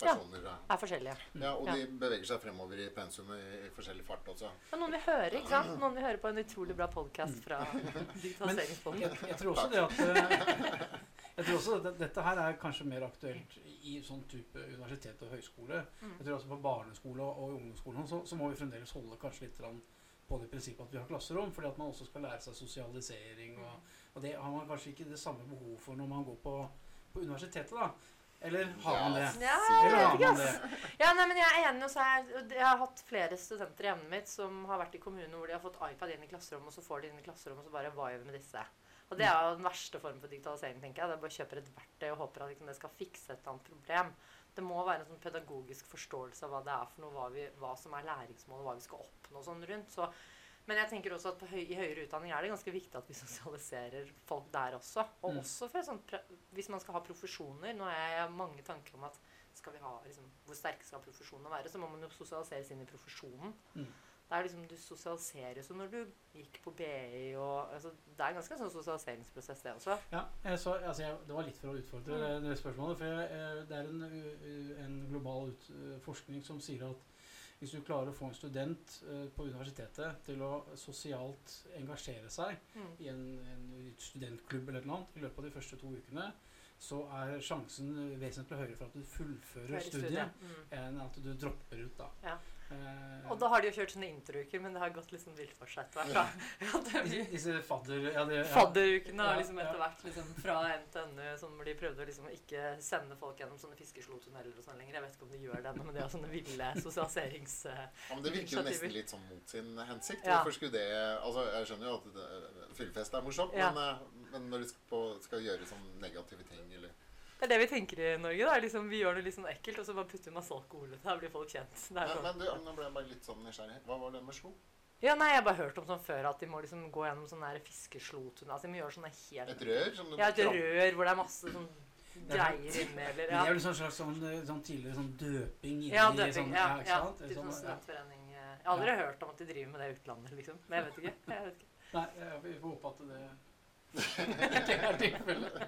Speaker 2: personer er
Speaker 4: Er forskjellige.
Speaker 2: Ja, og
Speaker 4: Ja.
Speaker 2: de beveger seg fremover i pensumet i, i forskjellig fart også.
Speaker 4: Ja, noen vil høre ikke sant? Noen vil høre på en utrolig bra podkast fra Digitaliseringspodden.
Speaker 3: Jeg, jeg tror også det at eh, Jeg tror også at dette her er kanskje mer aktuelt i sånn type universitet og høyskole.
Speaker 4: Mm.
Speaker 3: Jeg tror også På barneskole og ungdomsskolen så, så må vi fremdeles holde kanskje litt grann på det prinsippet at vi har klasserom, fordi at man også skal lære seg sosialisering. Og, og det har man kanskje ikke det samme behov for når man går på, på universitetet. da. Eller har man det?
Speaker 4: Ja,
Speaker 3: Eller har man det?
Speaker 4: Ja, nei, men jeg er enig. og så er, jeg har hatt flere studenter i emnet mitt som har vært i kommuner hvor de har fått iPad inn i klasserommet, og så får de inn i klasserommet, og så bare Hva gjør vi med disse? Og det er jo den verste formen for digitalisering, tenker jeg. Det er bare kjøper et verktøy og håper at liksom, det skal fikse et eller annet problem. Det må være en sånn pedagogisk forståelse av hva det er for noe, hva, vi, hva som er læringsmålet, hva vi skal oppnå sånn rundt. Så, men jeg tenker også at høy, i høyere utdanning er det ganske viktig at vi sosialiserer folk der også. Og
Speaker 3: Mm.
Speaker 4: også for sånn, hvis man skal ha profesjoner. Nå har jeg mange tanker om at skal vi ha, liksom, hvor sterke skal profesjonene være, så må man jo sosialiseres inn i profesjonen.
Speaker 3: Mm.
Speaker 4: Det er liksom, Du sosialiseres jo når du gikk på BI og altså, Det er ganske sånn sosialiseringsprosess, det også.
Speaker 3: Ja, jeg så, altså jeg, Det var litt for å utfordre
Speaker 4: Mm.
Speaker 3: det, det spørsmålet. For jeg, eh, det er en, en global ut, eh, forskning som sier at hvis du klarer å få en student uh, på universitetet til å sosialt engasjere seg
Speaker 4: Mm.
Speaker 3: i en, en studentklubb eller noe annet i løpet av de første to ukene, så er sjansen vesentlig høyere for at du fullfører
Speaker 4: Høyre studiet,
Speaker 3: studiet,
Speaker 4: Mm.
Speaker 3: enn at du dropper ut, da.
Speaker 4: Ja.
Speaker 3: Eh,
Speaker 4: Og da har de jo kjørt sånne introuker, men det har gått sånn vilt for seg etter hvert. Ja,
Speaker 3: disse, fadder... Ja, det, ja.
Speaker 4: Fadderukene har
Speaker 3: Ja,
Speaker 4: liksom etter hvert liksom fra NTNU som de prøvde å liksom ikke sende folk gjennom sånne fiskeslotunneler og sånn lenger. Jeg vet ikke om de gjør det ennå, men det er sånne ville sosialiserings... eh,
Speaker 2: Ja, men Det virker jo nesten litt sånn mot sin hensikt.
Speaker 4: Ja.
Speaker 2: Hvorfor skulle det Altså, Jeg skjønner jo at det- fyllefest er morsomt,
Speaker 4: Ja.
Speaker 2: men, eh, men når du skal, på, skal gjøre sånn negative ting eller
Speaker 4: Det er det vi tenker i Norge. da, liksom Vi gjør det litt sånn ekkelt, og så bare putter vi masse alkohol i det. Da blir folk kjent. Det er
Speaker 2: men,
Speaker 4: sånn.
Speaker 2: men du, nå ble jeg bare litt sånn nysgjerrig. Hva var det med slo?
Speaker 4: Ja, nei, Jeg har bare hørt om sånn før at de må liksom gå gjennom sånn der fiskeslotunne. Altså, de må gjøre sånne helt
Speaker 2: Et rør? Som
Speaker 4: Ja, et rør hvor det er masse sånn greier inni, eller
Speaker 3: Det er vel sånn slags sånn, eh, sånn tidligere sånn døping inni
Speaker 4: Ja, døping.
Speaker 3: sånn,
Speaker 4: Ja, ja,
Speaker 3: sant?
Speaker 4: typ
Speaker 3: Sånn,
Speaker 4: sånn
Speaker 3: ja.
Speaker 4: studentforening. eh. Jeg har aldri hørt om at de driver med det i utlandet, liksom. Men jeg vet ikke. Jeg vet ikke.
Speaker 3: Nei, jeg- vi får håpe at det det er tilfellet.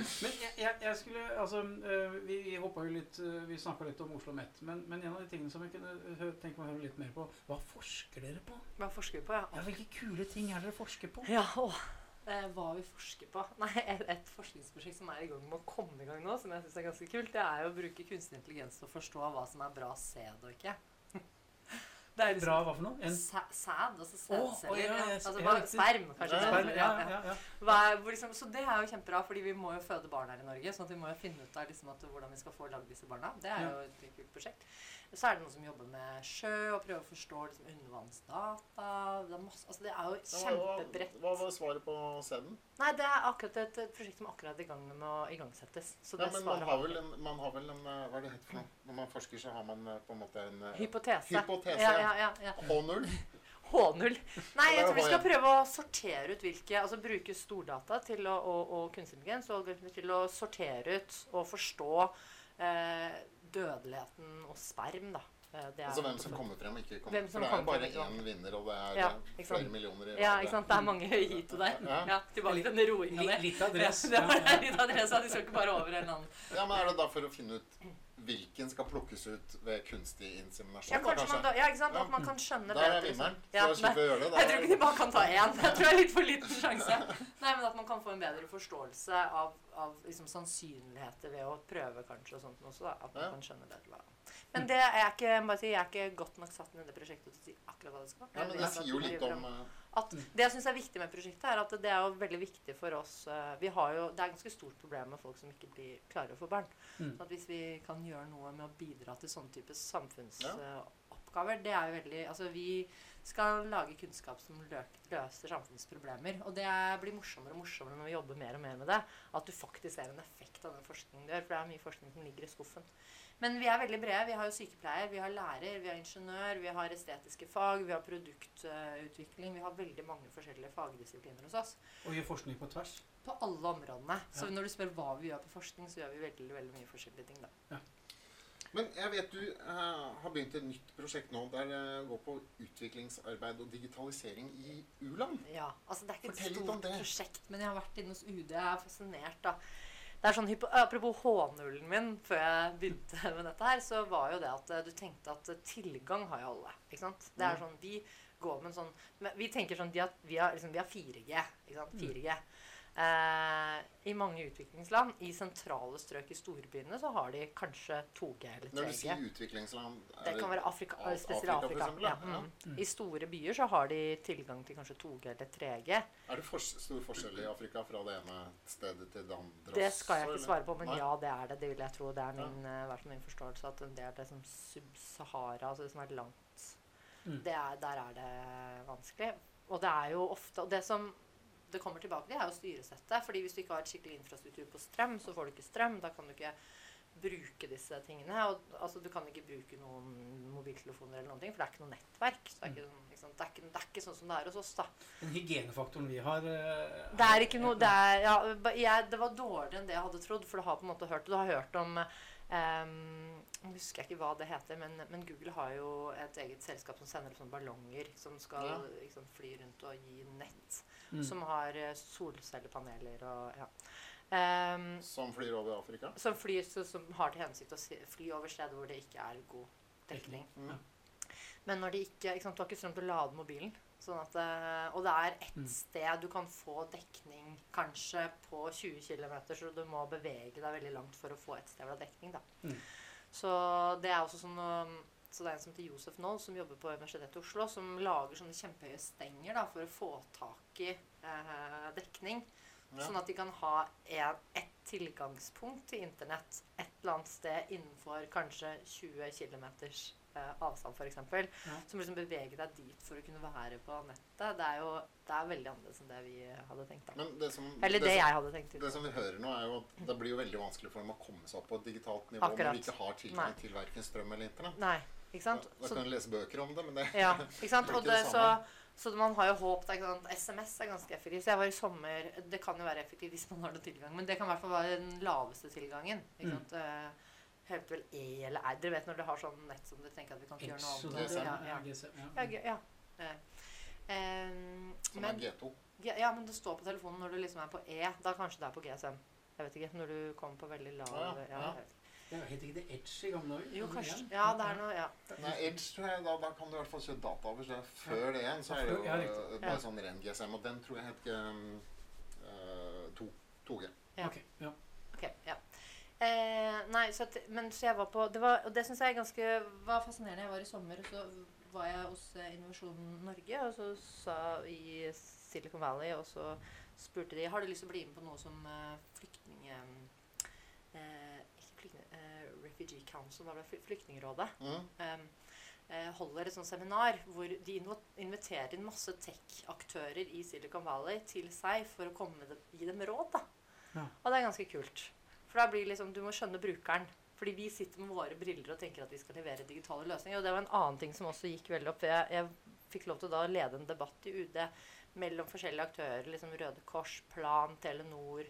Speaker 3: Men jeg, jeg, jeg skulle Altså, øh, vi, vi hoppa jo litt øh, Vi snakka litt om Oslo Met, men, men en av de tingene som jeg kunne tenke meg å høre litt mer på Hva forsker dere på?
Speaker 4: Hva forsker vi på, ja?
Speaker 3: Ja, Hvilke kule ting er dere forsker på?
Speaker 4: Ja, åh. Eh, hva vi forsker på? Nei, et, et forskningsprosjekt som er i gang med å komme i gang nå, som jeg syns er ganske kult, det er jo å bruke kunstig intelligens til å forstå hva som er bra sæd og ikke. Det er
Speaker 3: Bra hva for noe? En
Speaker 4: Sæd, altså sædceller?
Speaker 3: Oh,
Speaker 4: ja,
Speaker 3: ja, altså
Speaker 4: sperm, kanskje.
Speaker 3: Sperm?
Speaker 4: Ja,
Speaker 3: Ja,
Speaker 4: ja.
Speaker 3: ja, ja.
Speaker 4: Hva er, liksom, så det er jo kjempebra, fordi vi må jo føde barn her i Norge. sånn at vi må jo finne ut av liksom at, hvordan vi skal få lagd disse barna. Det er jo et kult prosjekt. Så er det noen som jobber med sjø og prøver å forstå liksom, undervannsdata. Det er, masse, altså, det er jo kjempebredt.
Speaker 2: Hva, var svaret på sæden?
Speaker 4: Nei, det er akkurat et, et prosjekt som akkurat er i gang med å igangsettes. Så
Speaker 2: Ja, men man har vel en, man har vel en eh, Hva er det het for noe? Når man forsker, så har man eh, på en måte en eh,
Speaker 4: Hypotese.
Speaker 2: Hypotese,
Speaker 4: Ja,
Speaker 2: ja.
Speaker 4: ja, ja, ja.
Speaker 2: H0.
Speaker 4: H0. Nei, jeg tror vi skal prøve å sortere ut hvilke Altså bruke stordata til å, og, og kunstig intelligens til å sortere ut og forstå eh, dødeligheten og sperm, da. Eh, Det er
Speaker 2: Altså hvem som kommer frem, ikke kommer
Speaker 4: frem.
Speaker 2: For det er bare
Speaker 4: frem,
Speaker 2: én vinner, og det er
Speaker 4: Ja,
Speaker 2: eh, flere millioner i
Speaker 4: Ja, ikke sant. Det er mange hit og der.
Speaker 2: Ja.
Speaker 4: Ja, tilbake til den roinga der.
Speaker 3: litt av.
Speaker 4: Ja, det var litt adresse. De skal ikke bare over en eller annen
Speaker 2: Ja, men Er det da for å finne ut hvilken skal plukkes ut ved kunstig inseminasjon?
Speaker 4: Ja,
Speaker 2: da,
Speaker 4: kanskje man da, ja, ikke sant? At man kan skjønne
Speaker 2: Der er vinneren.
Speaker 4: liksom. Ja,
Speaker 2: så slipper vi å gjøre det.
Speaker 4: Jeg tror ikke de bare kan ta én. Jeg tror det er litt for liten sjanse. Nei, men At man kan få en bedre forståelse av, av liksom sannsynligheter ved å prøve kanskje og sånt også. da, At man
Speaker 2: Ja.
Speaker 4: kan skjønne bedre hva Men det er ikke, jeg bare si, jeg er ikke godt nok satt inn i det prosjektet til å si akkurat hva det skal
Speaker 2: Ja, men det sier jo litt om eh,
Speaker 4: at Det jeg syns er viktig med prosjektet, er at det er jo veldig viktig for oss eh, Vi har jo, Det er et ganske stort problem med folk som ikke blir klare å få barn.
Speaker 3: Mm.
Speaker 4: Så at Hvis vi kan gjøre noe med å bidra til sånne type samfunnsoppgaver, det er jo veldig Altså vi skal lage kunnskap som løser samfunnsproblemer. Og det blir morsommere og morsommere når vi jobber mer og mer med det. At du faktisk ser en effekt av den forskningen du gjør. For det er mye forskning som ligger i skuffen. Men vi er veldig brede. Vi har jo sykepleier, vi har lærer, vi har ingeniør, vi har estetiske fag, vi har produktutvikling. Vi har veldig mange forskjellige fagdisipliner hos oss.
Speaker 3: Og gjør forskning på tvers.
Speaker 4: På alle områdene. Så når du spør hva vi gjør på forskning, så gjør vi veldig, veldig mye forskjellige ting, da. Ja.
Speaker 2: Men jeg vet du uh, har begynt et nytt prosjekt nå der det går på utviklingsarbeid og digitalisering i u-land.
Speaker 4: Ja, altså Det er ikke
Speaker 2: Fortell
Speaker 4: et stort prosjekt, men jeg har vært inne hos UD. Jeg er fascinert, da. Det er sånn, Apropos H0-en min før jeg begynte med dette her, så var jo det at eh, du tenkte at eh, tilgang har jo alle. ikke sant? Det er
Speaker 2: Mm.
Speaker 4: sånn, Vi går med en sånn Vi tenker sånn de har, vi, har, liksom, vi har 4G. ikke sant? 4G. Eh, I mange utviklingsland, i sentrale strøk i storbyene, så har de kanskje 2G eller 3G.
Speaker 2: Når du sier utviklingsland er
Speaker 4: Det kan være Afrika, spesielt
Speaker 2: Afrika,
Speaker 4: Afrika.
Speaker 2: eksempel,
Speaker 4: ja.
Speaker 2: ja.
Speaker 4: Mm. I store byer så har de tilgang til kanskje 2G eller 3G.
Speaker 2: Er det for, stor forskjell i Afrika fra det ene stedet til det andre?
Speaker 4: Det skal jeg ikke svare på, men
Speaker 2: Nei.
Speaker 4: ja, det er det. Det vil jeg tro. Det er min, ja. min forståelse at det er det som Sub-Sahara, altså det som er langt
Speaker 3: Mm.
Speaker 4: det er, Der er det vanskelig. Og det er jo ofte Og det som det kommer tilbake til, er jo styresettet. fordi hvis du ikke har et skikkelig infrastruktur på strøm, så får du ikke strøm. Da kan du ikke bruke disse tingene. Og, altså, du kan ikke bruke noen mobiltelefoner eller noen ting, for det er ikke noe nettverk. Så det, er ikke, sånn, liksom. Det, er ikke, det er ikke sånn som det er hos oss, da.
Speaker 3: Den hygienefaktoren vi har uh,
Speaker 4: Det er ikke noe det, er, ja, jeg, det var dårligere enn det jeg hadde trodd. For du har på en måte hørt Du har hørt om ehm, Nå husker jeg ikke hva det heter, men, men Google har jo et eget selskap som sender opp sånne ballonger som skal
Speaker 2: Ja.
Speaker 4: liksom, fly rundt og gi nett.
Speaker 3: Mm.
Speaker 4: Som har eh, solcellepaneler og ja. Um,
Speaker 2: Som flyr over Afrika?
Speaker 4: som flyr så, som har til hensikt å fly over steder hvor det ikke er god dekning.
Speaker 2: Mm.
Speaker 4: Men når de ikke, ikke sant, Du har ikke strøm til å lade mobilen. Sånn at, eh, og det er ett
Speaker 3: Mm.
Speaker 4: sted du kan få dekning kanskje på 20 km, så du må bevege deg veldig langt for å få et sted hvor det er dekning. da.
Speaker 3: Mm.
Speaker 4: Så det er også sånn um, så det er en som heter Josef Noll, som jobber på Universitetet i Oslo, som lager sånne kjempehøye stenger da, for å få tak i eh, dekning.
Speaker 2: Ja.
Speaker 4: Sånn at de kan ha en, et tilgangspunkt til internett et eller annet sted innenfor kanskje 20 km eh, avstand, f.eks.
Speaker 3: Ja.
Speaker 4: Som liksom beveger deg dit for å kunne være på nettet. Det er jo det er veldig annerledes enn det vi hadde tenkt. da.
Speaker 2: Men det som,
Speaker 4: Eller det
Speaker 2: som,
Speaker 4: jeg hadde tenkt.
Speaker 2: det som vi hører nå, er jo at det blir jo veldig vanskelig for dem å komme seg opp på et digitalt nivå
Speaker 4: Akkurat.
Speaker 2: når de ikke har tilgang til verken strøm eller internett.
Speaker 4: Nei, ikke sant?
Speaker 2: Da
Speaker 4: da
Speaker 2: kan du lese bøker om det, men det
Speaker 4: Ja, ikke sant?
Speaker 2: Det er ikke
Speaker 4: det,
Speaker 2: det samme.
Speaker 4: så man har jo håp da, ikke sant? SMS er ganske effektivt. Så jeg var i sommer Det kan jo være effektivt hvis man har noe tilgang, men det kan i hvert fall være den laveste tilgangen. Ikke
Speaker 3: Mm.
Speaker 4: sant? Mm. Heter vel E eller R. Dere vet når dere har sånn nett som dere tenker at vi kan ikke gjøre noe annet.
Speaker 2: GSM.
Speaker 4: Ja,
Speaker 3: Ja,
Speaker 4: ja.
Speaker 3: Ja.
Speaker 4: Ja, gøy, ja. Eh,
Speaker 2: som
Speaker 4: men,
Speaker 2: er G2.
Speaker 4: ja, ja, men det står på telefonen når du liksom er på E. Da kanskje det er på GSM. Jeg vet ikke. Når du kommer på veldig lav
Speaker 2: Ja,
Speaker 4: ja,
Speaker 2: ja.
Speaker 3: het ikke det Edge i gamle dager?
Speaker 4: Jo, kanskje. Ja, det er noe Ja.
Speaker 2: Nei, Edge, tror jeg, da, da kan du i hvert fall kjøre data over. Så det før det igjen så er det jo eh, bare
Speaker 4: Ja.
Speaker 2: sånn ren GSM. Og den tror jeg het um, uh, 2G.
Speaker 4: Ja.
Speaker 3: Ok, ja.
Speaker 4: Ok, ja. Eh, nei, så at, men så jeg var på det var, Og det syns jeg er ganske var fascinerende. Jeg var i sommer, og så var jeg hos eh, Innovasjon Norge, og så sa i Silicon Valley, og så spurte de har du lyst til å bli med på noe som eh. Eh, flyktning... Eh, Refugee Council, var det? Flyktningrådet.
Speaker 2: Mm.
Speaker 4: em, eh, holder et sånt seminar hvor de inviterer inn masse tech-aktører i Silicon Valley til seg for å komme dem, gi dem råd. da.
Speaker 3: Ja.
Speaker 4: Og det er ganske kult. For da blir liksom, Du må skjønne brukeren. Fordi vi sitter med våre briller og tenker at vi skal levere digitale løsninger. Og det var en annen ting som også gikk veldig opp. Jeg, jeg fikk lov til å da lede en debatt i UD mellom forskjellige aktører. liksom Røde Kors, Plan, Telenor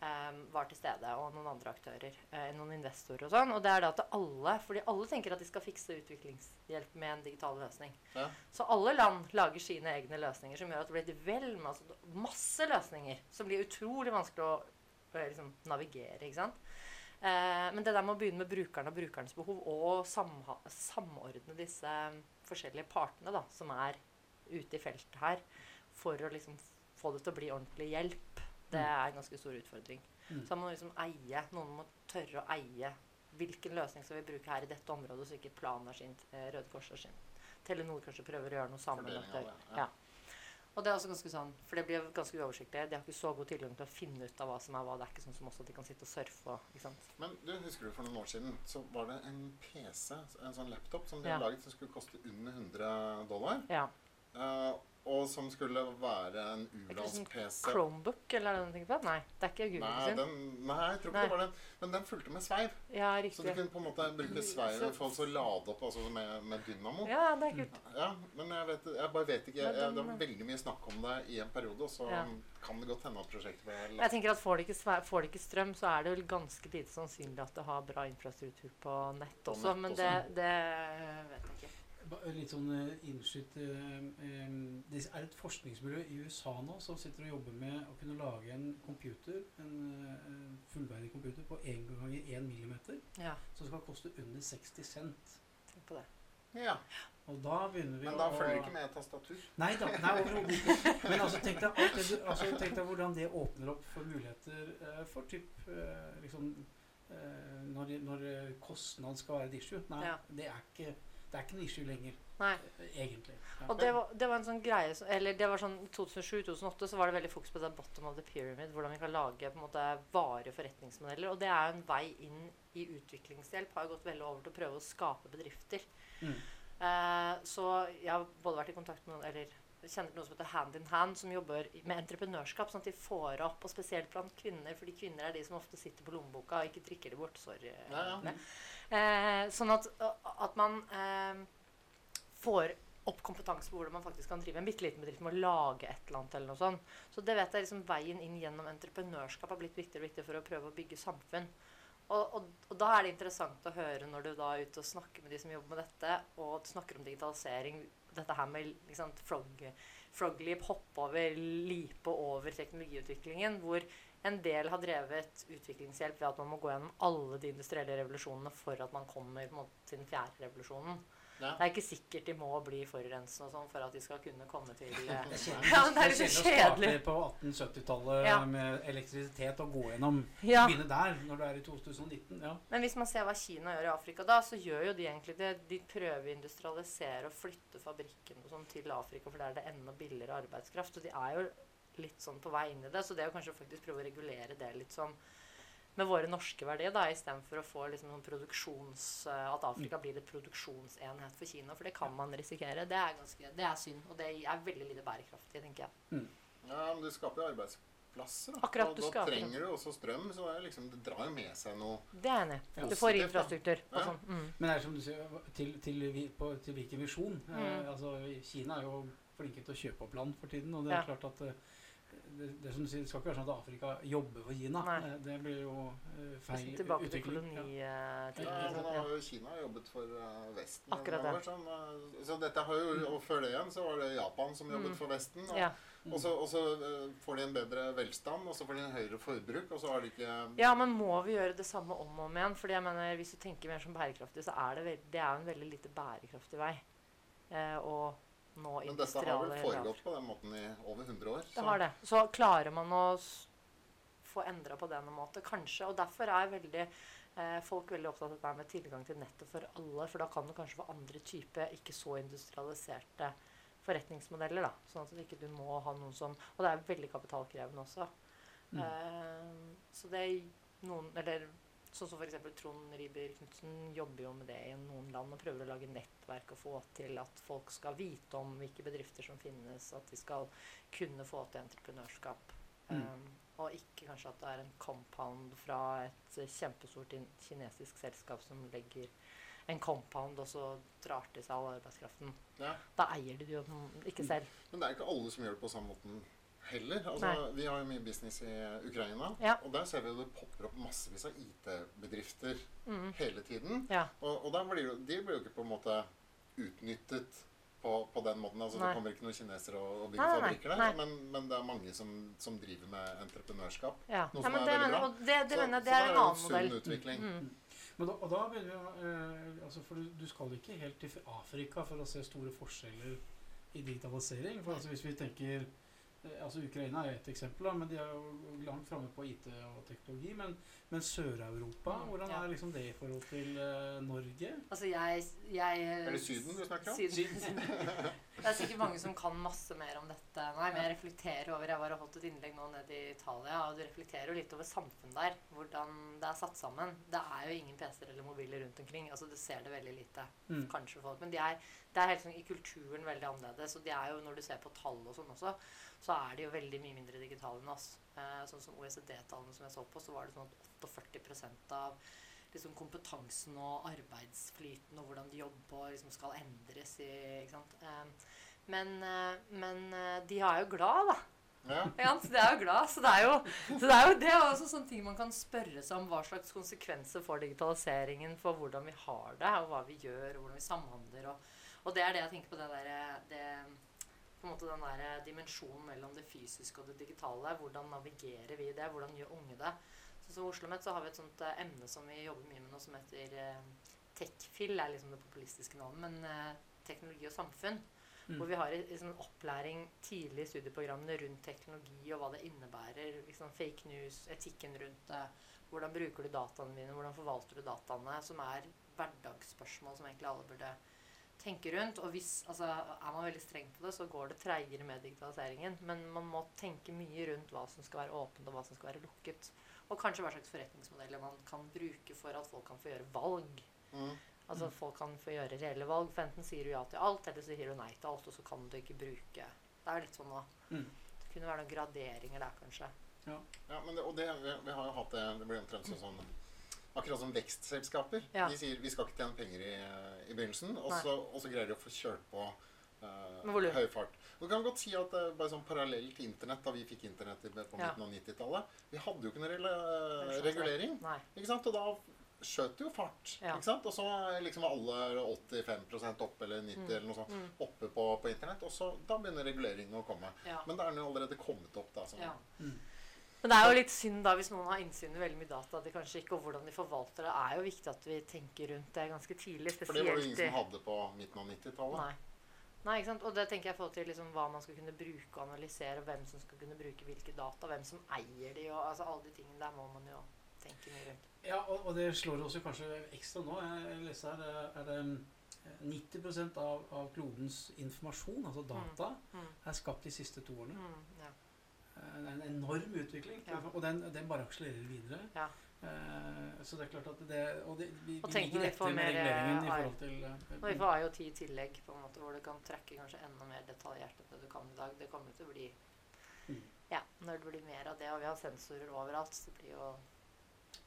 Speaker 4: var til stede, og noen andre aktører. eh, noen investorer og sånn. Og det er da at alle fordi alle tenker at de skal fikse utviklingshjelp med en digital løsning.
Speaker 2: Ja.
Speaker 4: Så alle land lager sine egne løsninger som gjør at det blir et vel med altså, masse løsninger som blir utrolig vanskelig å eh, liksom, navigere. ikke sant? Eh, men det der med å begynne med brukeren og brukerens behov, og samordne disse mm, forskjellige partene da, som er ute i feltet her, for å liksom få det til å bli ordentlig hjelp, det er en ganske stor utfordring.
Speaker 3: Mm.
Speaker 4: Så man må liksom eie, noen må tørre å eie hvilken løsning skal vi bruke her i dette området, så ikke Plan er sin, eh, Røde Kors er sin. Telenor kanskje prøver å gjøre noe sammen. Det-
Speaker 2: det,
Speaker 4: ja. Og det er også ganske sånn, for det blir ganske uoversiktlig. De har ikke så god tilgang til å finne ut av hva som er hva. Det er ikke sånn som også at de kan sitte og surfe og ikke sant.
Speaker 2: Men du, husker du for noen år siden så var det en PC, en sånn laptop, som de
Speaker 4: Ja.
Speaker 2: hadde laget som skulle koste under 100 dollar.
Speaker 4: Ja.
Speaker 2: Eh, og som skulle være en
Speaker 4: sånn
Speaker 2: u-lands-PC.
Speaker 4: Chromebook, eller er det den du tenker på? Nei, det er ikke Google
Speaker 2: Nei,
Speaker 4: sin.
Speaker 2: den, nei, jeg tror ikke
Speaker 4: Nei.
Speaker 2: det var den. Men den fulgte med sveiv.
Speaker 4: Ja,
Speaker 2: Så du kunne på en måte bruke sveiven for å lade opp altså med, med dynamo.
Speaker 4: Ja, det er kult.
Speaker 2: Ja, men jeg, vet, jeg bare vet ikke. Jeg, jeg, det var veldig mye snakk om det i en periode, og så
Speaker 4: Ja.
Speaker 2: kan det godt hende at prosjektet ble
Speaker 4: Jeg tenker at får det, ikke, får det ikke strøm, så er det vel ganske lite sannsynlig at det har bra infrastruktur på nett
Speaker 2: På
Speaker 4: også. men det, det vet jeg ikke.
Speaker 3: Ba- Litt sånn eh, innskytt eh, Det er et forskningsmiljø i USA nå som sitter og jobber med å kunne lage en computer, en eh, fullverdig computer på 1 ganger 1 millimeter,
Speaker 4: Ja,
Speaker 3: som skal koste under 60 cent.
Speaker 4: tenk på det.
Speaker 2: Ja,
Speaker 3: Og da begynner vi
Speaker 2: Men da
Speaker 3: å
Speaker 2: følger du ikke med tastatur.
Speaker 3: Nei da, nei, overhodet ikke. Men altså, tenk deg, altså, tenk deg hvordan det åpner opp for muligheter for typ liksom eh, når, når kostnad skal være et issue. Nei,
Speaker 4: Ja.
Speaker 3: det, er ikke, det er ikke en issue lenger,
Speaker 4: Nei.
Speaker 3: egentlig. Ja.
Speaker 4: Og det var, det var en sånn greie som- Eller det var sånn 2007-2008 så var det veldig fokus på det bottom of the pyramid. Hvordan vi kan lage på en måte varige forretningsmodeller. Og det er jo en vei inn i utviklingshjelp. Har gått veldig over til å prøve å skape bedrifter.
Speaker 3: Mm.
Speaker 4: Eh, så jeg har både vært i kontakt med noen Eller kjenner noen som heter Hand in Hand, som jobber med entreprenørskap. Sånn at de får opp, og spesielt blant kvinner, fordi kvinner er de som ofte sitter på lommeboka og ikke drikker det bort. Sorry.
Speaker 2: Ja, ja.
Speaker 4: Eh, sånn at, at man eh, får opp kompetanse på hvordan man faktisk kan drive en bitte liten bedrift med å lage et eller annet. eller noe sånt. Så det vet jeg liksom veien inn gjennom entreprenørskap har blitt viktigere og viktigere for å prøve å bygge samfunn. Og, og, og da er det interessant å høre når du da er ute og snakker med de som jobber med dette, og snakker om digitalisering, dette her med liksom, frog, Froglip, hoppe over, lipe over teknologiutviklingen, hvor en del har drevet utviklingshjelp ved at man må gå gjennom alle de industrielle revolusjonene for at man kommer mot den fjerde revolusjonen.
Speaker 2: Ja.
Speaker 4: Det er ikke sikkert de må bli forurensende og sånn for at de skal kunne komme til eh,
Speaker 3: Det
Speaker 4: Ja, det er litt
Speaker 3: kjedelig å
Speaker 4: kjedelig.
Speaker 3: på 1870-tallet
Speaker 4: Ja.
Speaker 3: med elektrisitet og gå gjennom
Speaker 4: Ja.
Speaker 3: Begynne der når du er i 2019. Ja.
Speaker 4: Men hvis man ser hva Kina gjør i Afrika da, så gjør jo de egentlig det. De prøver å industrialisere og flytte fabrikken og sånn til Afrika, for der er det enda billigere arbeidskraft. Og de er jo litt sånn på vei inn i det. Så det jo kanskje faktisk prøve å regulere det litt sånn med våre norske verdier, da, istedenfor å få liksom noen produksjons... eh, At Afrika blir et produksjonsenhet for Kina. For det kan man risikere. Det er, ganske, det er synd. Og det er veldig lite bærekraftig, tenker jeg.
Speaker 2: Ja, men du skaper jo arbeidsplasser. Da.
Speaker 4: Akkurat,
Speaker 2: og
Speaker 4: du
Speaker 2: da
Speaker 4: skaper
Speaker 2: trenger du også strøm, så det, er liksom, det drar jo med seg noe
Speaker 4: Det er enig Du får infrastruktur og sånn. Mm.
Speaker 3: Men det er som du sier, til, til, på, til hvilken visjon?
Speaker 4: Mm.
Speaker 3: Eh, altså, Kina er jo flinke til å kjøpe opp land for tiden. Og det er
Speaker 4: Ja.
Speaker 3: klart at eh, det, det, som du sier, det skal ikke være sånn at Afrika jobber for Kina.
Speaker 4: Nei.
Speaker 3: Eh, Det blir jo eh, feil
Speaker 4: utvikling. tilbake til kolonitiden.
Speaker 2: Ja,
Speaker 3: Ja,
Speaker 2: men har jo Kina jobbet for eh, Vesten.
Speaker 4: Akkurat det.
Speaker 2: Sånn, eh, så dette har jo, og før det igjen så var det Japan som jobbet
Speaker 4: Mm.
Speaker 2: for Vesten. Og,
Speaker 4: Ja.
Speaker 2: og så, og så eh, får de en bedre velstand, og så får de en høyere forbruk, og så har de ikke
Speaker 4: Ja, men må vi gjøre det samme om og om igjen? Fordi jeg mener, Hvis du tenker mer som bærekraftig, så er det, veld, det er en veldig lite bærekraftig vei. Eh, å nå
Speaker 2: Men dette har vel foregått på den måten i over 100 år.
Speaker 4: Det har det. Så klarer man å få endra på denne måten, kanskje. Og derfor er veldig eh, folk veldig opptatt av dette med tilgang til nettet for alle. For da kan du kanskje få andre typer, ikke så industrialiserte forretningsmodeller. da, Sånn at ikke du må ha noen som Og det er veldig kapitalkrevende også.
Speaker 3: Mm.
Speaker 4: Eh, så det er noen Eller sånn som f.eks. Trond Riiber Knutsen jobber jo med det i noen land og prøver å lage nettverk og få til at folk skal vite om hvilke bedrifter som finnes, at de skal kunne få til entreprenørskap.
Speaker 3: Mm.
Speaker 4: Um, og ikke kanskje at det er en compound fra et kjempestort kinesisk selskap som legger en compound og så drar til seg all arbeidskraften.
Speaker 2: Ja.
Speaker 4: Da eier de det jo ikke selv.
Speaker 2: Men det er ikke alle som gjør det på samme måten heller. Altså, vi har jo mye business i Ukraina,
Speaker 4: Ja.
Speaker 2: og der ser vi jo det popper opp massevis av IT-bedrifter
Speaker 4: Mm.
Speaker 2: hele tiden.
Speaker 4: Ja.
Speaker 2: Og, og der blir de blir jo ikke på en måte utnyttet på, på den måten. Altså,
Speaker 4: Nei.
Speaker 2: det kommer ikke noen kinesere og, og bygger fabrikker der,
Speaker 4: nei.
Speaker 2: men, men det er mange som, som driver med entreprenørskap.
Speaker 4: Ja.
Speaker 2: Noe
Speaker 4: ja,
Speaker 2: som er
Speaker 4: det,
Speaker 2: veldig bra.
Speaker 4: og det, det
Speaker 2: Så-
Speaker 4: mener det
Speaker 2: så
Speaker 4: det er en annen modell.
Speaker 2: Sunn utvikling.
Speaker 4: Mm.
Speaker 3: Men da, og da begynner vi eh, altså For du, du skal ikke helt til Afrika for å se store forskjeller i digitalisering. For altså hvis vi tenker eh, altså Ukraina er et eksempel, da, men de er jo langt framme på IT og teknologi. Men, men Sør-Europa,
Speaker 4: Mm,
Speaker 3: hvordan
Speaker 4: ja.
Speaker 3: er liksom det i forhold til uh, Norge?
Speaker 4: Altså, jeg, jeg
Speaker 2: Er det Syden du snakker om?
Speaker 4: Syden. Det er sikkert mange som kan masse mer om dette. Nei, men jeg reflekterer over Jeg var og holdt et innlegg nå nede i Italia, og du reflekterer jo litt over samfunnet der. Hvordan det er satt sammen. Det er jo ingen PC-er eller mobiler rundt omkring. Altså, Du ser det veldig lite.
Speaker 3: Mm.
Speaker 4: Kanskje folk. Men de er, det er helt sånn i kulturen veldig annerledes. Og de er jo, når du ser på tall og sånn også, så er de jo veldig mye mindre digitale enn oss. Eh, sånn som OECD-tallene som jeg så på, så var det sånn at 48% av liksom kompetansen og arbeidsflyten og hvordan de jobber liksom skal endres i ikke sant? Eh, men, eh, men eh, de er jo glad, da.
Speaker 2: Ja.
Speaker 4: ja så De er jo glad. Så det er jo, så det er jo det er også sånne ting man kan spørre seg om hva slags konsekvenser får digitaliseringen for hvordan vi har det, og hva vi gjør, og hvordan vi samhandler. Og, og det er det jeg tenker på det derre det, på en måte den der dimensjonen mellom det fysiske og det digitale. Hvordan navigerer vi det? Hvordan gjør unge det? Sånn som Oslo Met så har vi et sånt eh, emne som vi jobber mye med nå, som heter eh, TechFill. er liksom det populistiske navnet, men eh, teknologi og samfunn.
Speaker 3: Mm.
Speaker 4: Hvor vi har sånn opplæring tidlig i studieprogrammene rundt teknologi og hva det innebærer. Liksom fake news, etikken rundt det. Hvordan bruker du dataene mine, Hvordan forvalter du dataene? Som er hverdagsspørsmål som egentlig alle burde tenke rundt. Og hvis, altså, er man veldig streng på det, så går det treigere med digitaliseringen. Men man må tenke mye rundt hva som skal være åpent, og hva som skal være lukket. Og kanskje hva slags forretningsmodeller man kan bruke for at folk kan få gjøre valg.
Speaker 2: Mm.
Speaker 4: Altså at folk kan få gjøre reelle valg. For enten sier du ja til alt, eller så sier du nei til alt, og så kan du ikke bruke Det er litt sånn nå.
Speaker 3: Mm.
Speaker 4: Det kunne være noen graderinger der, kanskje.
Speaker 2: Ja, men det, og det, vi, vi har jo hatt det Det blir omtrent sånn, sånn Akkurat som vekstselskaper.
Speaker 4: Ja.
Speaker 2: De sier vi skal ikke tjene penger i, i begynnelsen, og så, og så greier de å få kjørt på eh,
Speaker 4: Med volum.
Speaker 2: høy fart. Du kan godt si at det var bare sånn parallelt til internett, da vi fikk internett på på
Speaker 4: Ja.
Speaker 2: midten av 90-tallet Vi hadde jo ikke noen re regulering. Ikke sant? Og da skjøt det jo fart.
Speaker 4: Ja.
Speaker 2: Ikke sant? Og så liksom var alle 85 oppe, eller 90
Speaker 4: Mm.
Speaker 2: eller noe sånt,
Speaker 4: Mm.
Speaker 2: oppe på, på internett. Og så da begynner reguleringen å komme.
Speaker 4: Ja.
Speaker 2: Men da er den jo allerede kommet opp, da. Sånn.
Speaker 4: ja.
Speaker 3: Mm.
Speaker 4: Men det er jo litt synd da hvis noen har innsyn i veldig mye data de kanskje ikke, og hvordan de forvalter det. er jo viktig at vi tenker rundt det ganske tidlig.
Speaker 2: For det var jo ingen som hadde på midten av 90-tallet.
Speaker 4: Nei. Ikke sant? Og det tenker jeg i forhold til liksom hva man skal kunne bruke og analysere, hvem som skal kunne bruke hvilke data, hvem som eier de, og altså alle de tingene der må man jo tenke mye rundt.
Speaker 3: Ja, og, og det slår oss jo kanskje ekstra nå. Jeg leste her, er det eh, 90 av, av klodens informasjon, altså data,
Speaker 4: Mm.
Speaker 3: er skapt de siste to årene.
Speaker 4: Mm, ja.
Speaker 3: Eh, Det er en enorm utvikling,
Speaker 4: Ja.
Speaker 3: og den, den bare akselererer videre.
Speaker 4: Ja.
Speaker 3: Eh, så det er klart at det Og det, vi,
Speaker 4: Og
Speaker 3: vi
Speaker 4: tenk
Speaker 3: ligger
Speaker 4: når vi
Speaker 3: etter
Speaker 4: får
Speaker 3: med
Speaker 4: mer,
Speaker 3: reguleringen i
Speaker 4: eh,
Speaker 3: forhold til eh,
Speaker 4: Og vi får IoT i tillegg, på en måte, hvor du kan trekke kanskje enda mer detaljert enn det du kan i dag. Det kommer til å bli
Speaker 3: Mm.
Speaker 4: Ja, når det blir mer av det, og vi har sensorer overalt, så det blir jo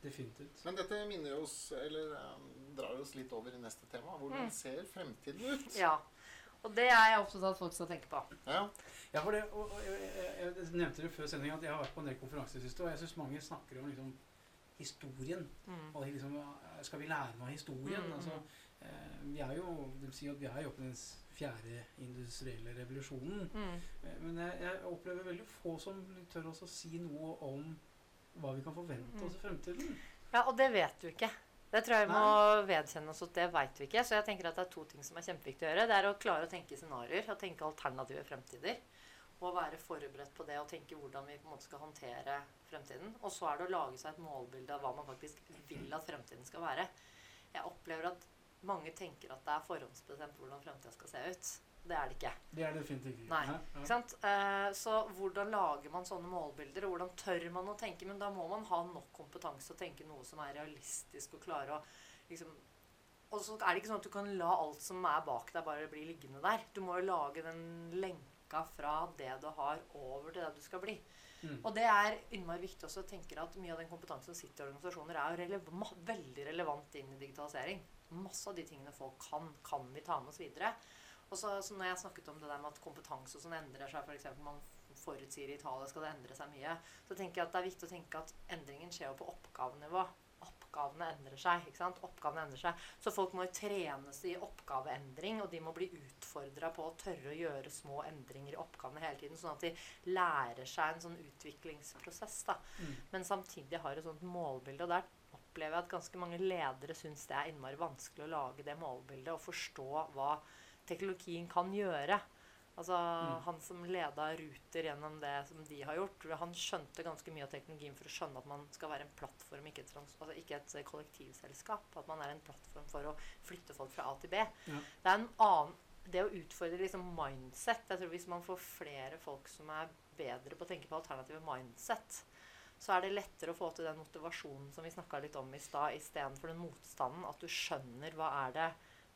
Speaker 3: Definitivt.
Speaker 2: Men dette minner oss, eller um, drar oss litt over i neste tema. Hvordan
Speaker 4: Mm.
Speaker 2: ser fremtiden ut?
Speaker 4: Ja. Og det er jeg opptatt av at folk skal tenke på.
Speaker 2: Ja.
Speaker 3: Ja, for det, og, og, jeg, jeg, jeg nevnte det før sendinga at jeg har vært på en del konferanser i det siste, og jeg syns mange snakker om liksom, historien.
Speaker 4: Mm.
Speaker 3: Og liksom, skal vi lære noe av historien?
Speaker 4: Mm,
Speaker 3: Altså, eh, vi er jo, de sier at vi er jo i den fjerde industrielle revolusjonen.
Speaker 4: Mm.
Speaker 3: Eh, Men jeg, jeg opplever veldig få som tør også si noe om hva vi kan forvente
Speaker 4: Mm.
Speaker 3: oss i fremtiden.
Speaker 4: Ja, og det vet du ikke. Det tror jeg vi må vedkjenne oss at det veit vi ikke. Så jeg tenker at det er to ting som er kjempeviktig å gjøre. Det er å klare å tenke scenarioer, å tenke alternative fremtider. Og være forberedt på det og tenke hvordan vi på en måte skal håndtere fremtiden. Og så er det å lage seg et målbilde av hva man faktisk vil at fremtiden skal være. Jeg opplever at mange tenker at det er forhåndsbestemt hvordan fremtida skal se ut. Det er det ikke.
Speaker 3: Det er det definitivt ikke.
Speaker 4: Nei, Ikke sant? Eh, så hvordan lager man sånne målbilder, og hvordan tør man å tenke? Men da må man ha nok kompetanse og tenke noe som er realistisk og klare å liksom Og så er det ikke sånn at du kan la alt som er bak deg, bare bli liggende der. Du må jo lage den lenka fra det du har, over til det du skal bli.
Speaker 3: Mm.
Speaker 4: Og det er innmari viktig også. å tenke at Mye av den kompetansen som sitter i organisasjoner, er jo relev veldig relevant inn i digitalisering. Masse av de tingene folk kan, kan vi ta med oss videre. Og så, så når jeg snakket om det der med at kompetanse og sånn endrer seg, f.eks. man forutsier i Italia skal det endre seg mye, så tenker jeg at det er viktig å tenke at endringen skjer jo på oppgavenivå. Oppgavene endrer seg. ikke sant? Oppgavene endrer seg. Så folk må jo trenes i oppgaveendring, og de må bli utfordra på å tørre å gjøre små endringer i oppgavene hele tiden, sånn at de lærer seg en sånn utviklingsprosess. da.
Speaker 3: Mm.
Speaker 4: Men samtidig har et sånt målbilde. Og der opplever jeg at ganske mange ledere syns det er innmari vanskelig å lage det målbildet og forstå hva teknologien kan gjøre. Altså
Speaker 3: Mm.
Speaker 4: Han som leda Ruter gjennom det som de har gjort, han skjønte ganske mye av teknologien for å skjønne at man skal være en plattform, ikke et, altså ikke et kollektivselskap. At man er en plattform for å flytte folk fra A til B.
Speaker 3: Ja.
Speaker 4: Det er en annen det å utfordre liksom mindset jeg tror Hvis man får flere folk som er bedre på å tenke på alternative mindset, så er det lettere å få til den motivasjonen som vi snakka litt om i stad, istedenfor den motstanden. At du skjønner hva er det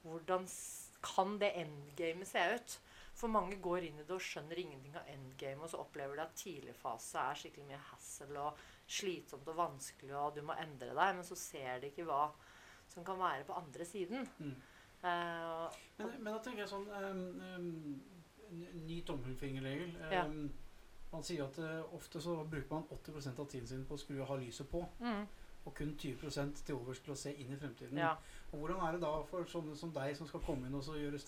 Speaker 4: Hvordan kan det endgamet se ut? For mange går inn i det og skjønner ingenting av endgame, og så opplever de at tidligfase er skikkelig mye hassle og slitsomt og vanskelig, og du må endre deg, men så ser de ikke hva som kan være på andre siden.
Speaker 3: Mm.
Speaker 4: Eh,
Speaker 3: Men, men da tenker jeg sånn um, um, Ny tommelfingerregel.
Speaker 4: Ja.
Speaker 3: Um, man sier at uh, ofte så bruker man 80 av tiden sin på å skru og ha lyset på,
Speaker 4: mm,
Speaker 3: og kun 20 til overs til å se inn i fremtiden.
Speaker 4: ja.
Speaker 3: Og hvordan er det da for sånne som deg, som skal komme inn og så gjøre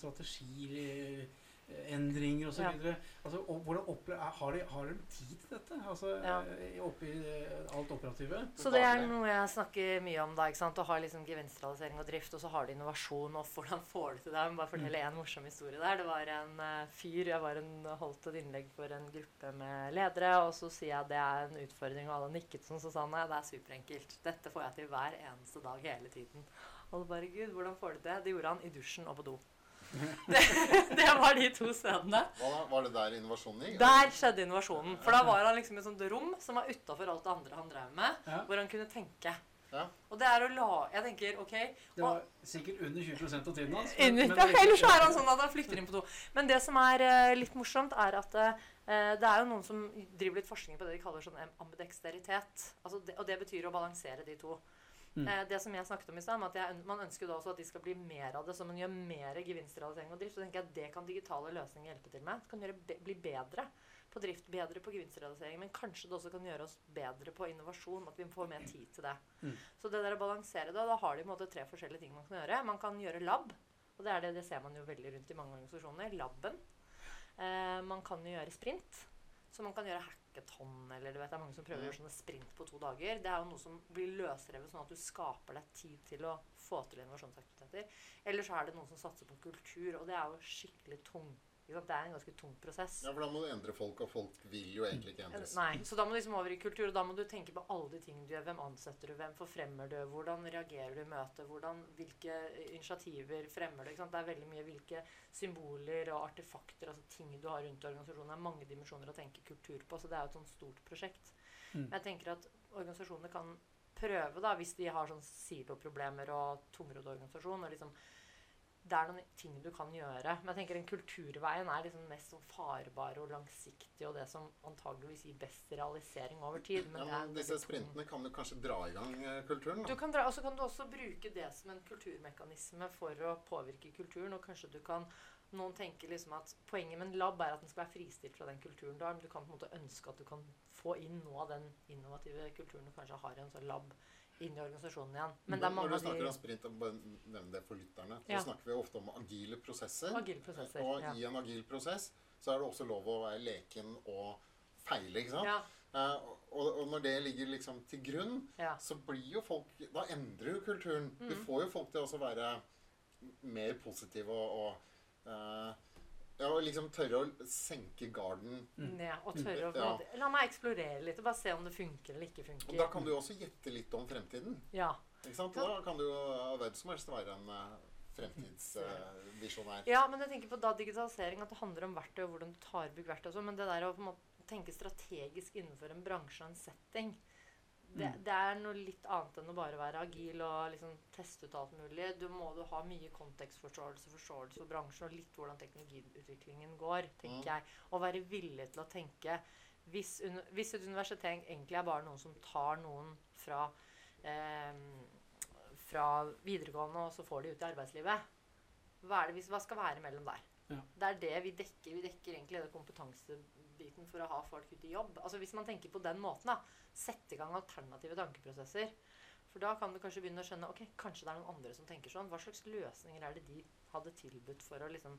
Speaker 3: strategiendringer osv.?
Speaker 4: Ja.
Speaker 3: Altså, har, de, har de tid til dette? Altså,
Speaker 4: Ja.
Speaker 3: eh, Oppi eh, alt operative?
Speaker 4: Så det er noe jeg snakker mye om da. ikke sant? Å ha liksom gevinstrealisering og drift, og så har de innovasjon. Og hvordan får du til det? Jeg må bare fortelle en morsom historie der. Det var en eh, fyr Jeg var en, holdt et innlegg for en gruppe med ledere, og så sier jeg det er en utfordring, og alle nikket sånn. Så sa han nei, det er superenkelt. Dette får jeg til hver eneste dag hele tiden. Og bare Gud, hvordan får du det? Det gjorde han i dusjen og på do. det, det var de to stedene.
Speaker 2: Hva da? Var det der innovasjonen gikk?
Speaker 4: Der skjedde innovasjonen. For da var han liksom i et sånt rom som var utafor alt det andre han drev med,
Speaker 3: Ja.
Speaker 4: hvor han kunne tenke.
Speaker 2: Ja.
Speaker 4: Og det er å la Jeg tenker OK
Speaker 3: Det var sikkert under 20 av tiden hans.
Speaker 4: Ja, Ellers så er han sånn at han flykter inn på do. Men det som er uh, litt morsomt, er at uh, det er jo noen som driver litt forskning på det de kaller sånn am- ambidexteritet. Altså det, og det betyr å balansere de to.
Speaker 3: Mm.
Speaker 4: Eh, det som jeg snakket om i stad, at jeg, man ønsker jo da også at de skal bli mer av det, så man gjør mer gevinstrealisering og drift. Så tenker jeg at det kan digitale løsninger hjelpe til med. Det kan gjøre bli bedre på drift, bedre på gevinstrealisering, men kanskje det også kan gjøre oss bedre på innovasjon. At vi får mer tid til det.
Speaker 3: Mm.
Speaker 4: Så det der å balansere det, da har de på en måte tre forskjellige ting man kan gjøre. Man kan gjøre lab. Og det, er det, det ser man jo veldig rundt i mange organisasjoner. Laben. Eh, man kan jo gjøre sprint. Så man kan gjøre hack hackathon, eller du vet, det er mange som prøver å gjøre sånne sprint på to dager. Det er jo noe som blir løsrevet, sånn at du skaper deg tid til å få til innovasjonsaktiviteter. Eller så er det noen som satser på kultur, og det er jo skikkelig tung. Ikke sant? Det er en ganske tung prosess.
Speaker 2: Ja, for da må du endre folk, og folk vil jo egentlig ikke endres.
Speaker 4: Nei, så da må du liksom over i kultur, og da må du tenke på alle de tingene du gjør. Hvem ansetter du, hvem forfremmer du, hvordan reagerer du i møtet, hvordan, hvilke initiativer fremmer du. Ikke sant? Det er veldig mye hvilke symboler og artefakter, altså ting du har rundt organisasjonen. Det er mange dimensjoner å tenke kultur på, så det er jo et sånt stort prosjekt.
Speaker 3: Mm.
Speaker 4: Men jeg tenker at organisasjonene kan prøve, da, hvis de har sånn siloproblemer og tungrodd organisasjon, og liksom det er noen ting du kan gjøre. Men jeg tenker den kulturveien er liksom mest sånn farbare og langsiktig, og det som antageligvis gir best realisering over tid. Men
Speaker 2: Ja, men disse sprintene kan jo kanskje dra i gang kulturen? Da.
Speaker 4: du kan dra, og så kan du også bruke det som en kulturmekanisme for å påvirke kulturen. Og kanskje du kan Noen tenker liksom at poenget med en lab er at den skal være fristilt fra den kulturen du har. Men du kan på en måte ønske at du kan få inn noe av den innovative kulturen du kanskje har i en sånn lab inn i organisasjonen igjen. Men det er
Speaker 2: Når du snakker om sprint, nevn det for lytterne.
Speaker 4: Ja.
Speaker 2: Så snakker vi ofte om agile prosesser.
Speaker 4: agile prosesser.
Speaker 2: Og
Speaker 4: Ja.
Speaker 2: i en agil prosess så er det også lov å være leken og feile, ikke sant?
Speaker 4: Ja,
Speaker 2: Uh, og, og når det ligger liksom til grunn,
Speaker 4: ja.
Speaker 2: så blir jo folk Da endrer jo kulturen. Du
Speaker 4: Mm.
Speaker 2: får jo folk til å være mer positive og, og eh, Ja, og liksom tørre å senke garden.
Speaker 3: Mm.
Speaker 4: Ja, og tørre å
Speaker 2: Ja.
Speaker 4: La meg eksplorere litt og bare se om det funker eller ikke
Speaker 2: Og da kan du jo også gjette litt om fremtiden.
Speaker 4: Ja.
Speaker 2: Ikke sant? Da kan du jo hvem som helst være en uh, fremtidsvisjonær.
Speaker 4: Ja, men jeg tenker på da digitalisering at det handler om verktøy og hvordan du tar i bruk verktøy sånn. Men det der å på en måte tenke strategisk innenfor en bransje og en setting det,
Speaker 3: Mm.
Speaker 4: det er noe litt annet enn å bare være agil og liksom teste ut alt mulig. Du må du ha mye kontekstforståelse, forståelse for bransjen og litt hvordan teknologiutviklingen går, tenker
Speaker 2: Mm.
Speaker 4: jeg. Og være villig til å tenke hvis, hvis et universitet egentlig er bare noen som tar noen fra eh, fra videregående, og så får de ut i arbeidslivet. Hva, det, hva skal være mellom der?
Speaker 3: Ja.
Speaker 4: Det er det vi dekker. Vi dekker egentlig den kompetansebiten for å ha folk ut i jobb. Altså Hvis man tenker på den måten, da, sette i gang alternative tankeprosesser. For da kan du kanskje begynne å skjønne ok, kanskje det er noen andre som tenker sånn. Hva slags løsninger er det de hadde tilbudt for å liksom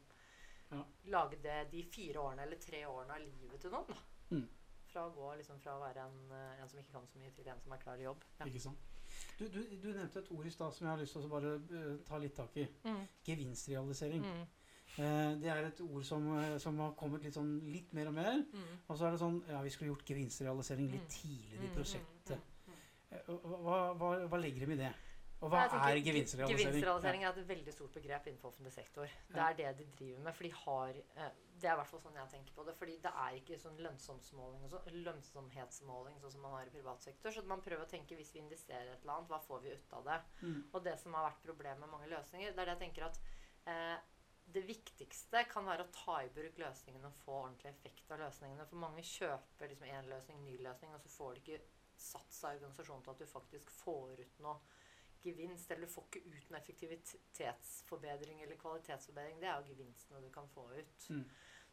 Speaker 3: Ja.
Speaker 4: lage det de fire årene eller tre årene av livet til noen? da?
Speaker 3: Mm.
Speaker 4: Fra å gå liksom fra å være en, eh, en som ikke kan så mye, til en som er klar i jobb. Ja.
Speaker 3: Ikke sant? Du, du, du nevnte et ord i stad som jeg har lyst til å bare uh, ta litt tak i.
Speaker 4: Mm.
Speaker 3: Gevinstrealisering.
Speaker 4: Mm.
Speaker 3: Eh, det er et ord som, eh, som har kommet litt, sånn, litt mer og mer.
Speaker 4: Mm.
Speaker 3: Og så er det sånn Ja, vi skulle gjort gevinstrealisering litt
Speaker 4: Mm.
Speaker 3: tidligere i
Speaker 4: Mm,
Speaker 3: prosjektet.
Speaker 4: mm.
Speaker 3: Eh, Hva, hva, hva legger de i det? Og hva
Speaker 4: tenker
Speaker 3: er gevinstrealisering?
Speaker 4: Gevinstrealisering er et veldig stort begrep innenfor offentlig sektor. Det er det de driver med. For de har Det er i hvert fall sånn jeg tenker på det. Fordi det er ikke sånn lønnsomhetsmåling, sånn, lønnsomhetsmåling sånn som man har i privat sektor. Så man prøver å tenke hvis vi investerer et eller annet, hva får vi ut av det?
Speaker 3: Mm.
Speaker 4: Og det som har vært problemet med mange løsninger, det er det jeg tenker at eh, det viktigste kan være å ta i bruk løsningene og få ordentlig effekt av løsningene. For mange kjøper liksom én løsning, ny løsning, og så får de ikke satt seg i organisasjonen til at du faktisk får ut noe gevinst. Eller du får ikke ut noe effektivitetsforbedring eller kvalitetsforbedring. Det er jo gevinstene du kan få ut.
Speaker 3: Mm.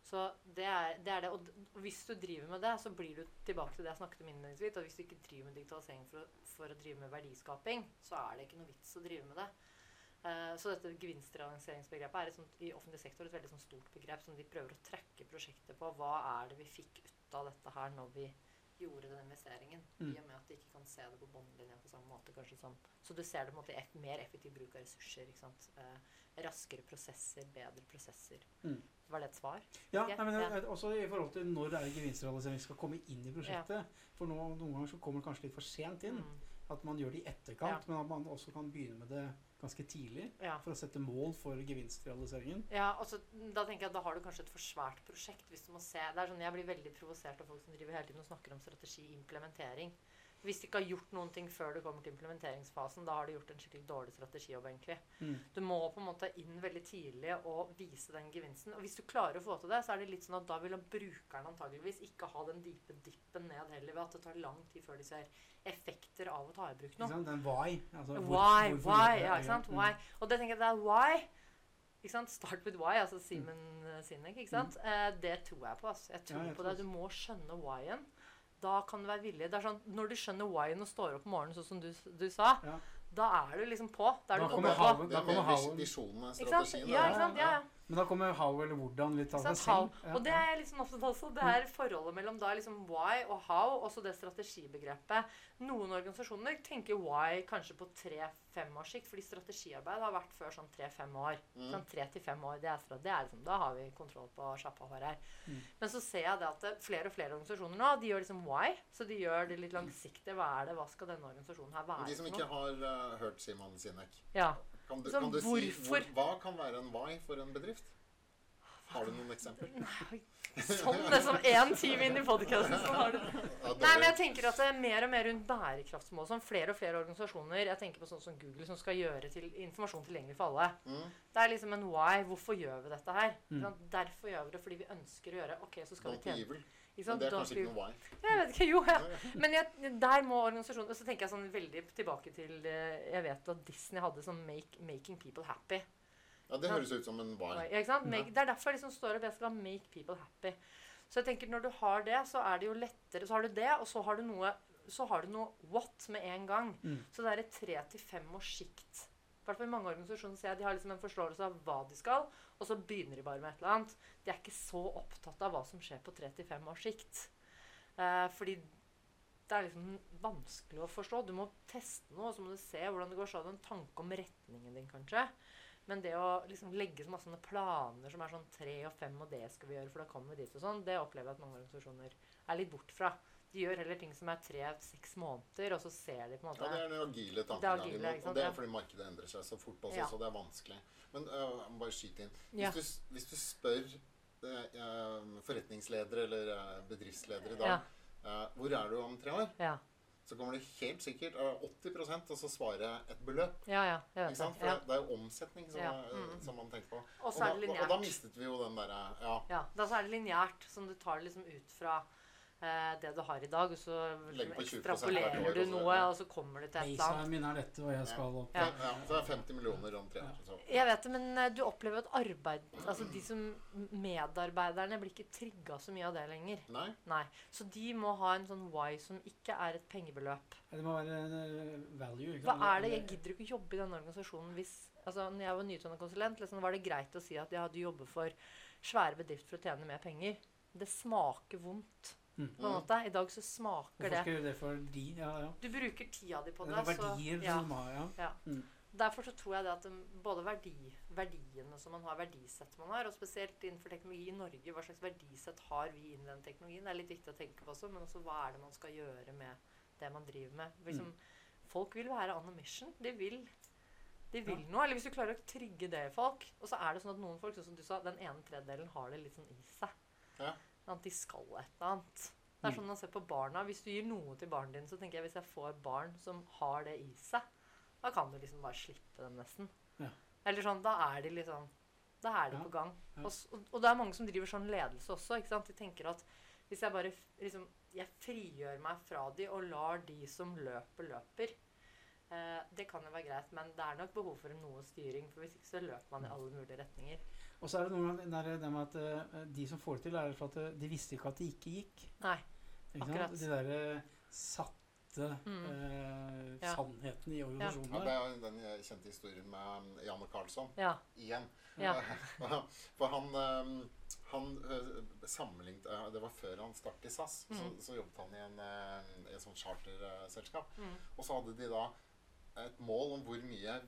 Speaker 4: Så det er, det er det. Og hvis du driver med det, så blir du tilbake til det jeg snakket om innledningsvis. At hvis du ikke driver med digitalisering for å, for å drive med verdiskaping, så er det ikke noe vits å drive med det. Eh, så dette gevinstrealiseringsbegrepet er et sånt, i offentlig sektor et veldig stort begrep som de prøver å trekke prosjektet på. Hva er det vi fikk ut av dette her når vi gjorde den investeringen?
Speaker 3: Mm.
Speaker 4: I og med at de ikke kan se det på båndlinja på samme måte. kanskje sånn. Så du ser det på en måte eff- mer effektiv bruk av ressurser. ikke sant? Eh, raskere prosesser, bedre prosesser.
Speaker 3: Mm.
Speaker 4: Var det et svar?
Speaker 3: Ja,
Speaker 4: Ja,
Speaker 3: nei, men
Speaker 4: ja.
Speaker 3: eh, også i forhold til når det er gevinstrealisering skal komme inn i prosjektet. For nå, noen ganger så kommer det kanskje litt for sent inn.
Speaker 4: Mm.
Speaker 3: At man gjør det i etterkant, men at man også kan begynne med det ganske tidlig.
Speaker 4: Ja.
Speaker 3: For å sette mål for gevinstrealiseringen.
Speaker 4: Ja, altså, da tenker jeg at da har du kanskje et for svært prosjekt. hvis du må se. Det er sånn, Jeg blir veldig provosert av folk som driver hele tiden og snakker om strategi implementering. Hvis de ikke har gjort noen ting før du kommer til implementeringsfasen, da har du gjort en skikkelig dårlig strategijobb. egentlig.
Speaker 3: Mm.
Speaker 4: Du må på en måte inn veldig tidlig og vise den gevinsten. Og hvis du klarer å få til det, så er det litt sånn at da vil brukeren antageligvis ikke ha den dype dippen ned heller, ved at det tar lang tid før de ser effekter av å ta i bruk
Speaker 3: Ikke
Speaker 4: noe.
Speaker 3: sant? Den why. Altså, hvor-
Speaker 4: Why,
Speaker 3: hvorfor
Speaker 4: why, ja, ikke sant?
Speaker 3: Mm.
Speaker 4: Why. Og det tenker jeg det er why. Ikke sant? Start with why, altså Simen mm. Sinek, ikke sant? Eh, det tror jeg på. Altså. Jeg tror
Speaker 3: Ja, jeg
Speaker 4: på
Speaker 3: tror
Speaker 4: det. Du må skjønne why-en. Da kan du være villig. Det er sånn, når du skjønner why-en og står opp om morgenen, sånn som du, du sa,
Speaker 3: Ja.
Speaker 4: da er du liksom på. Da er
Speaker 3: Da
Speaker 4: du
Speaker 3: kommer
Speaker 2: er
Speaker 3: kommer
Speaker 2: mer vis
Speaker 3: Howard.
Speaker 2: visjonen enn
Speaker 4: Ikke sant?
Speaker 2: strategien.
Speaker 4: Ja, ikke sant? Ja, ja.
Speaker 3: Men da kommer how eller hvordan litt av seg selv.
Speaker 4: Og det er jeg litt sånn opptatt også. Det er forholdet mellom da liksom why og how, også det strategibegrepet. Noen organisasjoner tenker why kanskje på tre-fem års sikt, fordi strategiarbeid har vært før sånn tre-fem år.
Speaker 2: Mm.
Speaker 4: Sånn tre til fem år, det er, det er liksom, Da har vi kontroll på sjappa vår her.
Speaker 3: Mm.
Speaker 4: Men så ser jeg det at det, flere og flere organisasjoner nå, de gjør liksom why. Så de gjør det litt langsiktig. Hva er det, hva skal denne organisasjonen her være
Speaker 2: De som ikke har uh, hørt Simon Sinek,
Speaker 4: Ja.
Speaker 2: Kan du, kan du si hvor, hva kan være en why for en bedrift? Har du noen eksempler?
Speaker 4: Sånn, det er som én time inn i podkasten, så har du Nei, men jeg tenker at det er mer og mer rundt bærekraftsmål. Sånn flere og flere organisasjoner Jeg tenker på sånn som Google, som skal gjøre til informasjon tilgjengelig for alle.
Speaker 2: Mm.
Speaker 4: Det er liksom en why. Hvorfor gjør vi dette her?
Speaker 3: Mm.
Speaker 4: Derfor gjør vi det fordi vi ønsker å gjøre Ok, så skal
Speaker 2: Don't
Speaker 4: vi tjene
Speaker 2: evil.
Speaker 4: Ikke
Speaker 2: Men det er kanskje ikke noe why.
Speaker 4: Jeg vet ikke, jo, ja. Men jeg, der må organisasjonen Og Så tenker jeg sånn veldig tilbake til Jeg vet at Disney hadde sånn make, 'Making People Happy'.
Speaker 2: Ja, det høres ut som en why.
Speaker 4: Ja, ikke sant? Make, det er derfor jeg liksom står og ber skal 'make people happy'. Så jeg tenker når du har det, så er det jo lettere Så har du det, og så har du noe så har du noe what med en gang.
Speaker 3: Mm.
Speaker 4: Så det er et tre til fem års sikt. Hvert fall i mange organisasjoner ser jeg de har liksom en forståelse av hva de skal, og så begynner de bare med et eller annet. De er ikke så opptatt av hva som skjer på tre til fem års sikt. Eh, fordi det er liksom vanskelig å forstå. Du må teste noe, og så må du se hvordan det går. Så har du en tanke om retningen din, kanskje. Men det å liksom legge så masse planer som er sånn tre og fem, og det skal vi gjøre, for da kommer vi dit og sånn, det opplever jeg at mange organisasjoner er litt bort fra. De gjør heller ting som er tre-seks måneder, og så ser de på en måte
Speaker 2: Ja, det er den agile
Speaker 4: Det
Speaker 2: tankegangen.
Speaker 4: agile, ikke
Speaker 2: og det er fordi markedet endrer seg så fort også,
Speaker 4: Ja.
Speaker 2: så det er vanskelig. Men uh, jeg må bare skyte inn. Hvis,
Speaker 4: Ja.
Speaker 2: du, hvis du spør eh, forretningsledere eller uh, bedriftsledere i dag
Speaker 4: Ja.
Speaker 2: hvor er du om tre år,
Speaker 4: Ja,
Speaker 2: så kommer du helt sikkert eh, 80 og så svare et beløp.
Speaker 4: ja, ja det.
Speaker 2: For det, det er jo omsetning som, er-
Speaker 4: mm.
Speaker 2: som man tenker på.
Speaker 4: Og det
Speaker 2: da, og da mistet vi jo den derre Ja.
Speaker 4: Ja, da så er det lineært, som du tar det liksom ut fra det du har i dag, og så
Speaker 2: Legger på 20%
Speaker 4: ekstrapolerer du noe, og så kommer du til et eller annet.
Speaker 3: Min er dette, og jeg skal opp.
Speaker 4: Ja.
Speaker 2: Ja. Så det er 50 millioner omtrent. tre
Speaker 4: Jeg vet det, men eh, du opplever at arbeid Altså de som medarbeiderne blir ikke trigga så mye av det lenger.
Speaker 2: Nei?
Speaker 4: Nei. Så de må ha en sånn why som ikke er et pengebeløp.
Speaker 3: Det må være en eh, value. ikke
Speaker 4: Hva er det? Jeg gidder ikke å jobbe i denne organisasjonen hvis Altså, når jeg var nyutdannet konsulent, liksom, var det greit å si at jeg hadde jobbet for svære bedrifter for å tjene mer penger. Det smaker vondt.
Speaker 3: Mm.
Speaker 4: På en måte. I dag så smaker
Speaker 3: Hvorfor
Speaker 4: det
Speaker 3: skal du det for de? Ja, ja.
Speaker 4: Du bruker tida di på
Speaker 3: Det
Speaker 4: det.
Speaker 3: er verdier
Speaker 4: så, ja.
Speaker 3: som har, ja.
Speaker 4: Derfor så tror jeg det at både verdi, verdiene som man har, verdisett man har, og spesielt innenfor teknologi i Norge, hva slags verdisett har vi innen den teknologien, det er litt viktig å tenke på også, men også hva er det man skal gjøre med det man driver med. Liksom, Folk vil være on a mission. De vil, de vil noe. Eller hvis du klarer å trygge det i folk. Og så er det sånn at noen folk, sånn som du sa, den ene tredjedelen har det litt sånn i seg.
Speaker 2: Ja.
Speaker 4: At de skal et eller annet. Det er sånn man ser på barna. Hvis du gir noe til barnet dine, så tenker jeg hvis jeg får barn som har det i seg, da kan du liksom bare slippe dem nesten.
Speaker 3: Ja.
Speaker 4: Eller sånn, da er de liksom Da er de
Speaker 3: Ja,
Speaker 4: på gang. Og, og, og det er mange som driver sånn ledelse også. ikke sant? De tenker at hvis jeg bare liksom Jeg frigjør meg fra de og lar de som løper, løper. Eh, det kan jo være greit, men det er nok behov for noe styring. For hvis ikke så løper man i alle mulige retninger.
Speaker 3: Og så er det noe med det med at eh, de som får det til, er for at eh, de visste ikke at det ikke gikk.
Speaker 4: Nei.
Speaker 3: Ikke
Speaker 4: Akkurat.
Speaker 3: sant? De derre satte
Speaker 4: Mm.
Speaker 3: eh,
Speaker 4: Ja.
Speaker 3: sannheten i
Speaker 2: Ja,
Speaker 3: organisasjonene.
Speaker 2: det er jo den kjente historien med um, Janne Karlsson.
Speaker 4: Ja.
Speaker 2: Igjen.
Speaker 4: Ja.
Speaker 2: For han, um, han uh, sammenlignet uh, Det var før han startet i SAS. Så,
Speaker 4: Mm.
Speaker 2: så jobbet han i en, uh, i et sånt charterselskap.
Speaker 4: Mm.
Speaker 2: Og så hadde de da et mål om hvor mye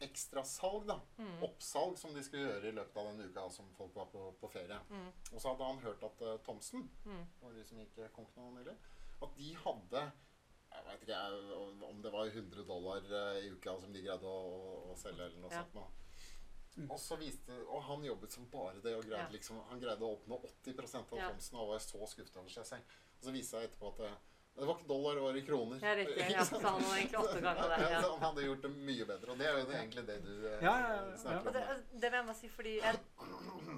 Speaker 2: ekstrasalg, da,
Speaker 4: Mm.
Speaker 2: oppsalg, som de skulle gjøre i løpet av den uka som folk var på, på ferie.
Speaker 4: Mm.
Speaker 2: Og så hadde han hørt at uh, Thomsen,
Speaker 4: Mm.
Speaker 2: var de som gikk eh, konk nå nylig, at de hadde jeg vet ikke jeg, om det var 100 dollar uh, i uka som de greide å, å, å selge, eller noe
Speaker 4: Ja.
Speaker 2: sånt.
Speaker 3: Mm.
Speaker 2: Og så viste, og han jobbet som bare det, og greide
Speaker 4: Ja.
Speaker 2: liksom, han greide å oppnå 80% av
Speaker 4: Ja.
Speaker 2: Thomsen, og var så skuffet over seg selv. Og så viste det seg etterpå at det, var ikke dollar, det var i kroner.
Speaker 4: Ja, riktig. Ja, så han egentlig åtte ganger det.
Speaker 2: Ja,
Speaker 4: Ja.
Speaker 2: så han hadde gjort det mye bedre, og det er jo det, egentlig det du eh,
Speaker 3: Ja, ja, ja,
Speaker 2: snakker om.
Speaker 4: det, det vil jeg bare si, fordi jeg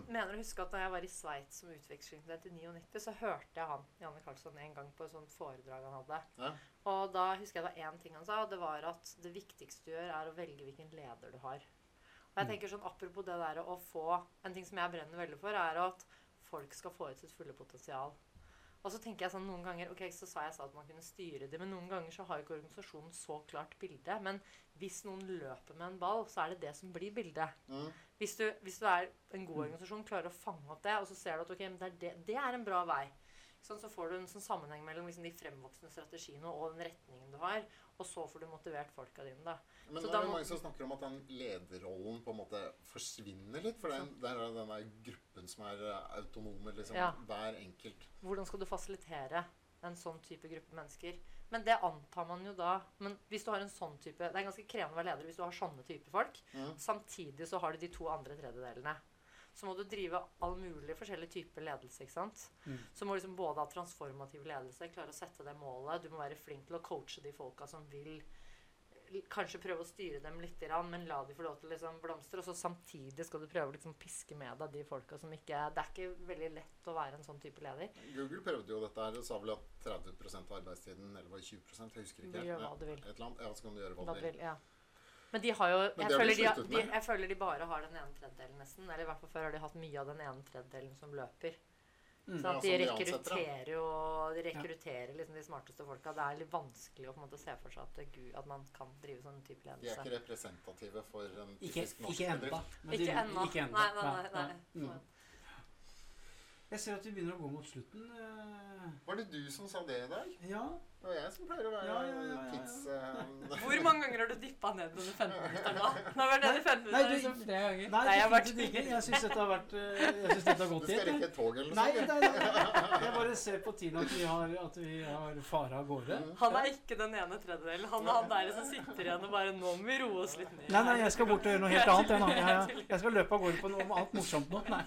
Speaker 4: mener å huske at da jeg var i Sveits som utvekslingsstudent i 99, så hørte jeg han, Janne Karlsson, en gang på et sånt foredrag han hadde.
Speaker 2: Ja.
Speaker 4: Og da husker jeg det var én ting han sa, og det var at det viktigste du gjør, er å velge hvilken leder du har. Og jeg
Speaker 3: Mm.
Speaker 4: tenker sånn apropos det der å få En ting som jeg brenner veldig for, er at folk skal få ut sitt fulle potensial. Og så tenker jeg sånn noen ganger Ok, så sa jeg sa at man kunne styre det, men noen ganger så har ikke organisasjonen så klart bilde. Men hvis noen løper med en ball, så er det det som blir bildet.
Speaker 2: Mm.
Speaker 4: Hvis du, hvis du er en god organisasjon, klarer å fange opp det, og så ser du at ok, men det er, det, det er en bra vei. Sånn, så får du en sånn sammenheng mellom liksom, de fremvoksende strategiene og den retningen du har. Og så får du motivert folka dine, da.
Speaker 2: Men
Speaker 4: Så
Speaker 2: nå er det
Speaker 4: må-
Speaker 2: mange som snakker om at den lederrollen på en måte forsvinner litt. For det er, det er den der gruppen som er eh, autonome, liksom.
Speaker 4: Ja.
Speaker 2: Hver enkelt.
Speaker 4: Hvordan skal du fasilitere en sånn type gruppe mennesker? Men det antar man jo da Men hvis du har en sånn type Det er ganske krevende å være leder hvis du har sånne type folk.
Speaker 2: Mm.
Speaker 4: Samtidig så har du de to andre tredjedelene. Så må du drive all mulig forskjellig type ledelse. ikke sant?
Speaker 3: Mm.
Speaker 4: Så må du liksom både ha transformativ ledelse, klare å sette det målet. Du må være flink til å coache de folka som vil Kanskje prøve å styre dem litt, grann, men la de få lov til å liksom blomstre. Og så samtidig skal du prøve å liksom piske med deg de folka som ikke Det er ikke veldig lett å være en sånn type leder.
Speaker 2: Google prøvde jo dette her og sa vel at 30% av arbeidstiden, eller var det 20 jeg husker
Speaker 4: Du gjør hva du vil.
Speaker 2: Et eller annet. Ja, så kan du gjøre hva
Speaker 4: Hva
Speaker 2: du vil.
Speaker 4: vil, ja. Men de har jo jeg
Speaker 2: har
Speaker 4: føler de, de, jeg føler de bare har den ene tredjedelen, nesten. Eller i hvert fall før har de hatt mye av den ene tredjedelen som løper.
Speaker 3: Mm.
Speaker 4: Sånn
Speaker 2: Ja,
Speaker 4: at de
Speaker 2: de
Speaker 4: rekrutterer jo De rekrutterer liksom de smarteste folka. Det er litt vanskelig å på en måte se for seg at, Gud, at man kan drive sånn type ledelse.
Speaker 2: De er ikke representative for en typisk norsk bedrift.
Speaker 4: Ikke ennå.
Speaker 3: Ikke enda.
Speaker 4: Nei, nei, nei. nei.
Speaker 3: Mm. Jeg ser at vi begynner å gå mot slutten. eh,
Speaker 2: Var det du som sa det i dag?
Speaker 3: Ja.
Speaker 2: Det var jeg som pleier å være
Speaker 3: Ja, ja, ja,
Speaker 4: mange ganger har du dippa ned under 15 minutter nå? Nå har vært nede i 15
Speaker 3: Nei,
Speaker 4: minutter
Speaker 3: du-
Speaker 4: liksom flere ganger.
Speaker 3: Nei,
Speaker 4: jeg har vært
Speaker 3: ikke. Jeg syns dette har vært eh, Jeg syns dette har
Speaker 2: Du skal rekke et tog eller
Speaker 3: Nei,
Speaker 2: noe
Speaker 3: nei,
Speaker 2: sånt?
Speaker 3: nei, jeg bare ser på tiden at vi har, at vi har fara av gårde.
Speaker 2: Mm.
Speaker 4: Han er ikke den ene tredjedelen. Han er han der som sitter igjen og bare Nå må vi roe oss litt ned.
Speaker 3: Nei, nei, jeg skal bort og gjøre noe helt annet. Jeg. Jeg, jeg skal løpe av gårde på noe annet morsomt nå. Nei,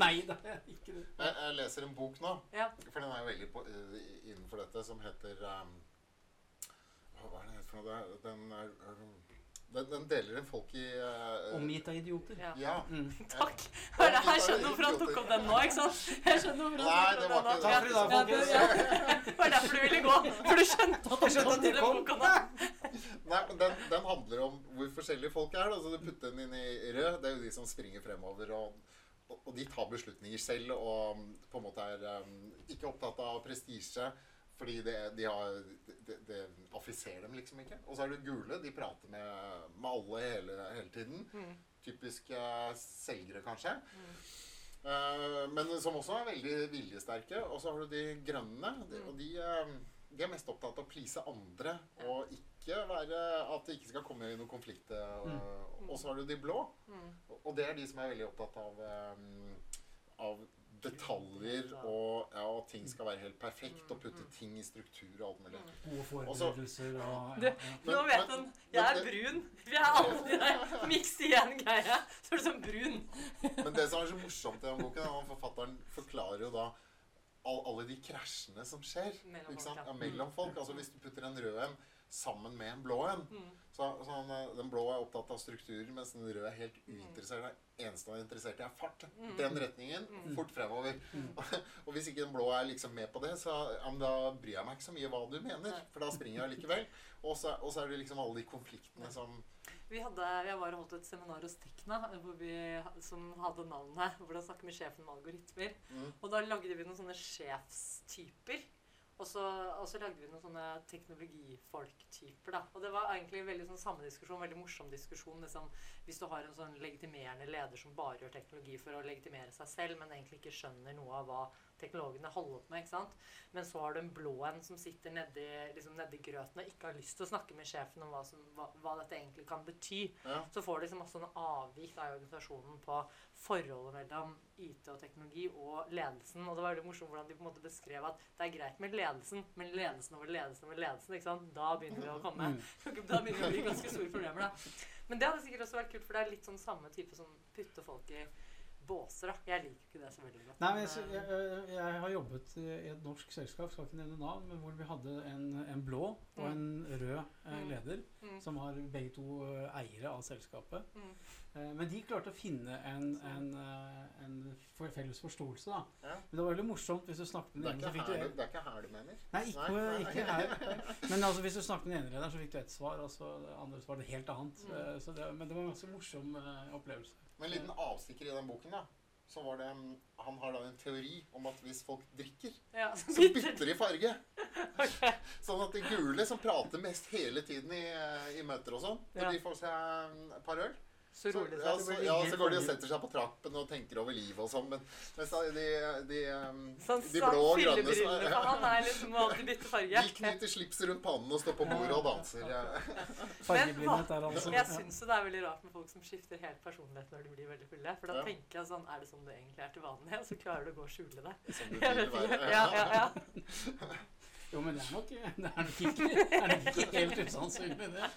Speaker 3: nei det er ikke det.
Speaker 2: Jeg, jeg leser en bok nå,
Speaker 4: Ja.
Speaker 2: for den er jo veldig på, eh, innenfor dette, som heter um, Hva er det for noe? Den, er, den, den deler en folk i uh,
Speaker 3: Omgitt av idioter.
Speaker 4: ja.
Speaker 2: Ja.
Speaker 3: Mm.
Speaker 4: Takk. Hør, jeg skjønner hvorfor han tok opp den nå, ikke sant? Jeg skjønner hvorfor
Speaker 2: Nei,
Speaker 4: han
Speaker 2: det
Speaker 4: tok
Speaker 2: var
Speaker 4: opp den nå.
Speaker 3: Takk for i dag,
Speaker 4: Ja, det- ja. Det var derfor du ville gå. For du skjønte at
Speaker 3: Jeg skjønte at det kom.
Speaker 4: boka nå.
Speaker 2: Nei, men den, den handler om hvor forskjellige folk er. Da. Så du putter den inn i rød. Det er jo de som springer fremover. Og, og, og de tar beslutninger selv og på en måte er um, ikke opptatt av prestisje. Fordi det, de har, det, det affiserer dem liksom ikke. Og så er det gule. De prater med, med alle hele, hele tiden.
Speaker 4: Mm.
Speaker 2: Typiske selgere, kanskje. Eh, men som også er veldig viljesterke. Og så har du de grønne. De,
Speaker 4: Mm.
Speaker 2: og de, eh, de er mest opptatt av å please andre. Og ikke være at det ikke skal komme i noen konflikt. eh, Og, og så har du de blå.
Speaker 4: Mm.
Speaker 2: Og det er de som er veldig opptatt av, um, av detaljer og ja, at ting skal være helt perfekt. Og putte ting i struktur og alt mulig.
Speaker 3: Gode forberedelser og ja, ja.
Speaker 4: Nå vet han Jeg er brun. Vi er alltid der. Miks igjen greie. Så er du sånn brun.
Speaker 2: Men det som er så morsomt i den boken, er at forfatteren forklarer jo da all, alle de krasjene som skjer
Speaker 4: Mellom
Speaker 2: ikke sant?
Speaker 4: folk, ja.
Speaker 2: Ja, mellom folk. Altså Hvis du putter en rød en sammen med en blå en
Speaker 4: Mm.
Speaker 2: Så, så han, eh, Den blå er opptatt av strukturer, mens den røde er helt uinteressert. Det eneste han er interessert i, er fart.
Speaker 4: Mm.
Speaker 2: Den retningen.
Speaker 4: Mm.
Speaker 2: Fort fremover.
Speaker 3: Og,
Speaker 2: Og hvis ikke den blå er liksom med på det, så ja, men da bryr jeg meg ikke så mye hva du mener. For da springer jeg likevel. Og så, og så er det liksom alle de konfliktene som
Speaker 4: Vi hadde, jeg var og holdt et seminar hos Tekna hvor vi, som hadde navnet 'Hvordan snakke med sjefen med algoritmer'.
Speaker 2: mm,
Speaker 4: Og da lagde vi noen sånne sjefstyper. Og så, og så lagde vi noen sånne teknologifolktyper. da. Og det var egentlig veldig sånn samme diskusjon, veldig morsom diskusjon. liksom, Hvis du har en sånn legitimerende leder som bare gjør teknologi for å legitimere seg selv, men egentlig ikke skjønner noe av hva teknologene holder opp med. ikke sant? Men så har du en blå en som sitter nedi, liksom nedi grøten og ikke har lyst til å snakke med sjefen om hva, som, hva, hva dette egentlig kan bety
Speaker 2: ja.
Speaker 4: så får du liksom også en avvik da, i organisasjonen på forholdet mellom IT og teknologi og ledelsen. Og det var veldig morsomt hvordan de på en måte beskrev at det er greit med ledelsen, men ledelsen over ledelsen over ledelsen, ikke sant? da begynner vi å komme.
Speaker 3: Mm.
Speaker 4: Da begynner det å bli ganske store problemer, da. Men det hadde sikkert også vært kult, for det er litt sånn samme type som putter folk i båser, da. Jeg liker ikke det så veldig godt.
Speaker 3: Nei, men jeg, jeg, jeg, jeg har jobbet i et norsk selskap, skal ikke nevne navn, men hvor vi hadde en, en blå og en rød eh,
Speaker 4: Mm.
Speaker 3: leder,
Speaker 4: mm,
Speaker 3: som har begge to eh, eiere av selskapet.
Speaker 4: mm.
Speaker 3: Eh, men de klarte å finne en, en, eh, en for felles forståelse, da.
Speaker 2: Ja.
Speaker 3: Men det var veldig morsomt hvis du snakket med den ene,
Speaker 2: det er ikke her du mener?
Speaker 3: Nei, ikke,
Speaker 2: Nei, nei.
Speaker 3: ikke her. Men altså, hvis du snakket med den ene lederen, så fikk du ett svar, og så det andre svar var det helt annet.
Speaker 4: Mm.
Speaker 3: Eh, Så det, men det var en ganske morsom opplevelse.
Speaker 2: Men en liten avstikker i den boken, da. så var det Han har da en teori om at hvis folk drikker,
Speaker 4: Ja,
Speaker 2: så bytter de farge. Sånn at de gule som prater mest hele tiden i, i møter og sånn, når
Speaker 4: Ja.
Speaker 2: de får seg et par øl
Speaker 4: Så rolig
Speaker 2: ja,
Speaker 4: seg.
Speaker 2: så, ja, så går de og setter seg på trappen og tenker over livet og sånn. Men mens de, de,
Speaker 4: Sånn
Speaker 2: de
Speaker 4: sånn
Speaker 2: blå og grønne så,
Speaker 4: for han er liksom må alltid bytte farge.
Speaker 2: De knyter slipset rundt pannen og står på bordet og danser. Ja.
Speaker 3: Fargeblindhet der, altså.
Speaker 4: Jeg
Speaker 3: Ja.
Speaker 4: syns jo det er veldig rart med folk som skifter helt personlighet når de blir veldig fulle. For da tenker jeg sånn Er det sånn du egentlig er til vanlig? Og så klarer du å gå og skjule det.
Speaker 2: Som du vil.
Speaker 4: Ja, ja, ja.
Speaker 3: Jo, men det er nok, det er nok, ikke, det er nok ikke helt usannsynlig, det.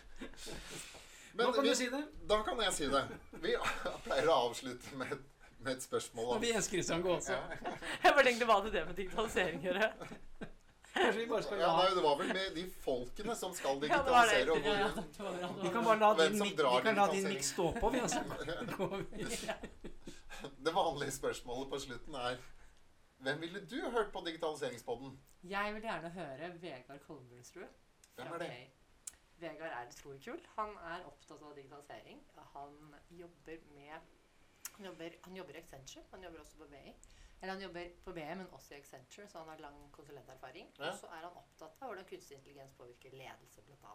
Speaker 3: Nå
Speaker 2: Men
Speaker 3: kan
Speaker 2: vi,
Speaker 3: du si det.
Speaker 2: da kan jeg si det. Vi pleier å avslutte med, et- med et spørsmål
Speaker 3: Og
Speaker 2: om
Speaker 3: vi ønsker Kristian gå også.
Speaker 2: ja.
Speaker 4: Jeg bare tenkte hva hadde det med digitalisering å gjøre?
Speaker 2: Ja, nei, det var vel med de folkene som skal digitalisere. og hvor.
Speaker 3: Vi kan bare la din mikk vi kan la din mikk stå på, vi. Altså.
Speaker 2: Det vanlige spørsmålet på slutten er Hvem ville du hørt på digitaliseringspodden?
Speaker 4: Jeg vil gjerne høre Vegard Kolbjørnsrud.
Speaker 2: Hvem er det?
Speaker 4: Vegard er utrolig kul. Han er opptatt av digitalisering. Han jobber med Han jobber, han jobber i Accenture. Han jobber også på BI. Eller han jobber på BI, men også i Accenture, så han har lang konsulenterfaring.
Speaker 2: Ja.
Speaker 4: Og så er han opptatt av hvordan kunstig intelligens påvirker ledelse, bl.a.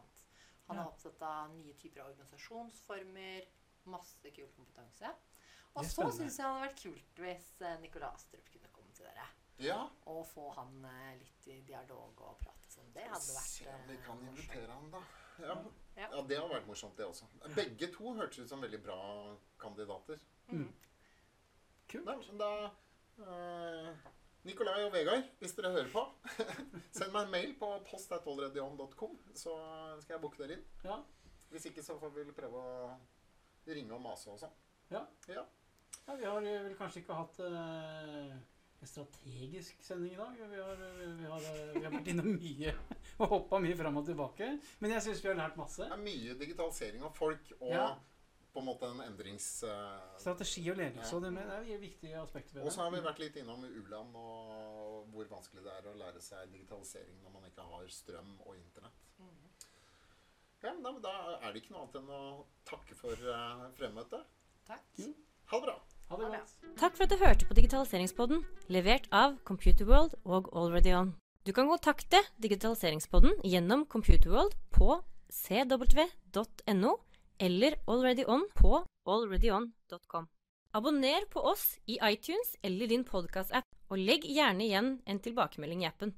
Speaker 4: Han er
Speaker 3: Ja.
Speaker 4: opptatt av nye typer av organisasjonsformer. Masse kul kompetanse. Og
Speaker 3: er
Speaker 4: så syns jeg det hadde vært kult hvis eh, Nikolai Astrup kunne komme til dere.
Speaker 2: Ja,
Speaker 4: Og få han eh, litt i dialog og prate sånn. Det hadde vært
Speaker 2: Se om vi
Speaker 4: eh,
Speaker 2: kan invitere han, da. Ja.
Speaker 4: Ja.
Speaker 2: det har vært morsomt, det også. Begge to hørtes ut som veldig bra kandidater.
Speaker 4: Mm.
Speaker 3: Kult.
Speaker 2: Nei, men da uh, Nikolai og Vegard, hvis dere hører på, send meg en mail på post.alreadyon.com, så skal jeg booke dere inn.
Speaker 3: Ja.
Speaker 2: Hvis ikke, så får vi prøve å ringe og mase og sånn.
Speaker 3: Ja.
Speaker 2: Ja.
Speaker 3: Ja, vi har eh, vel kanskje ikke hatt eh, en strategisk sending i dag. Vi har, vi har, vi har vært innom mye og hoppa mye fram og tilbake. Men jeg syns vi har lært masse.
Speaker 2: Det er mye digitalisering av folk og
Speaker 3: Ja.
Speaker 2: på en måte en endrings... Uh,
Speaker 3: Strategi og ledelse,
Speaker 2: Ja.
Speaker 3: det, med, det er viktige aspekter ved
Speaker 2: og så har vi vært litt innom u-land og hvor vanskelig det er å lære seg digitalisering når man ikke har strøm og internett.
Speaker 4: Mm.
Speaker 2: Ja, men da, da er det ikke noe annet enn å takke for uh, fremmøtet.
Speaker 4: Takk.
Speaker 3: Mm.
Speaker 2: Ha det bra.
Speaker 4: Ha det
Speaker 3: godt.
Speaker 1: Takk for at du hørte på Digitaliseringspodden, levert av Computerworld og AlreadyOn. Du kan kontakte Digitaliseringspodden gjennom Computerworld på cw.no eller AlreadyOn på alreadyon.com. Abonner på oss i iTunes eller din podkast-app, og legg gjerne igjen en tilbakemelding i appen.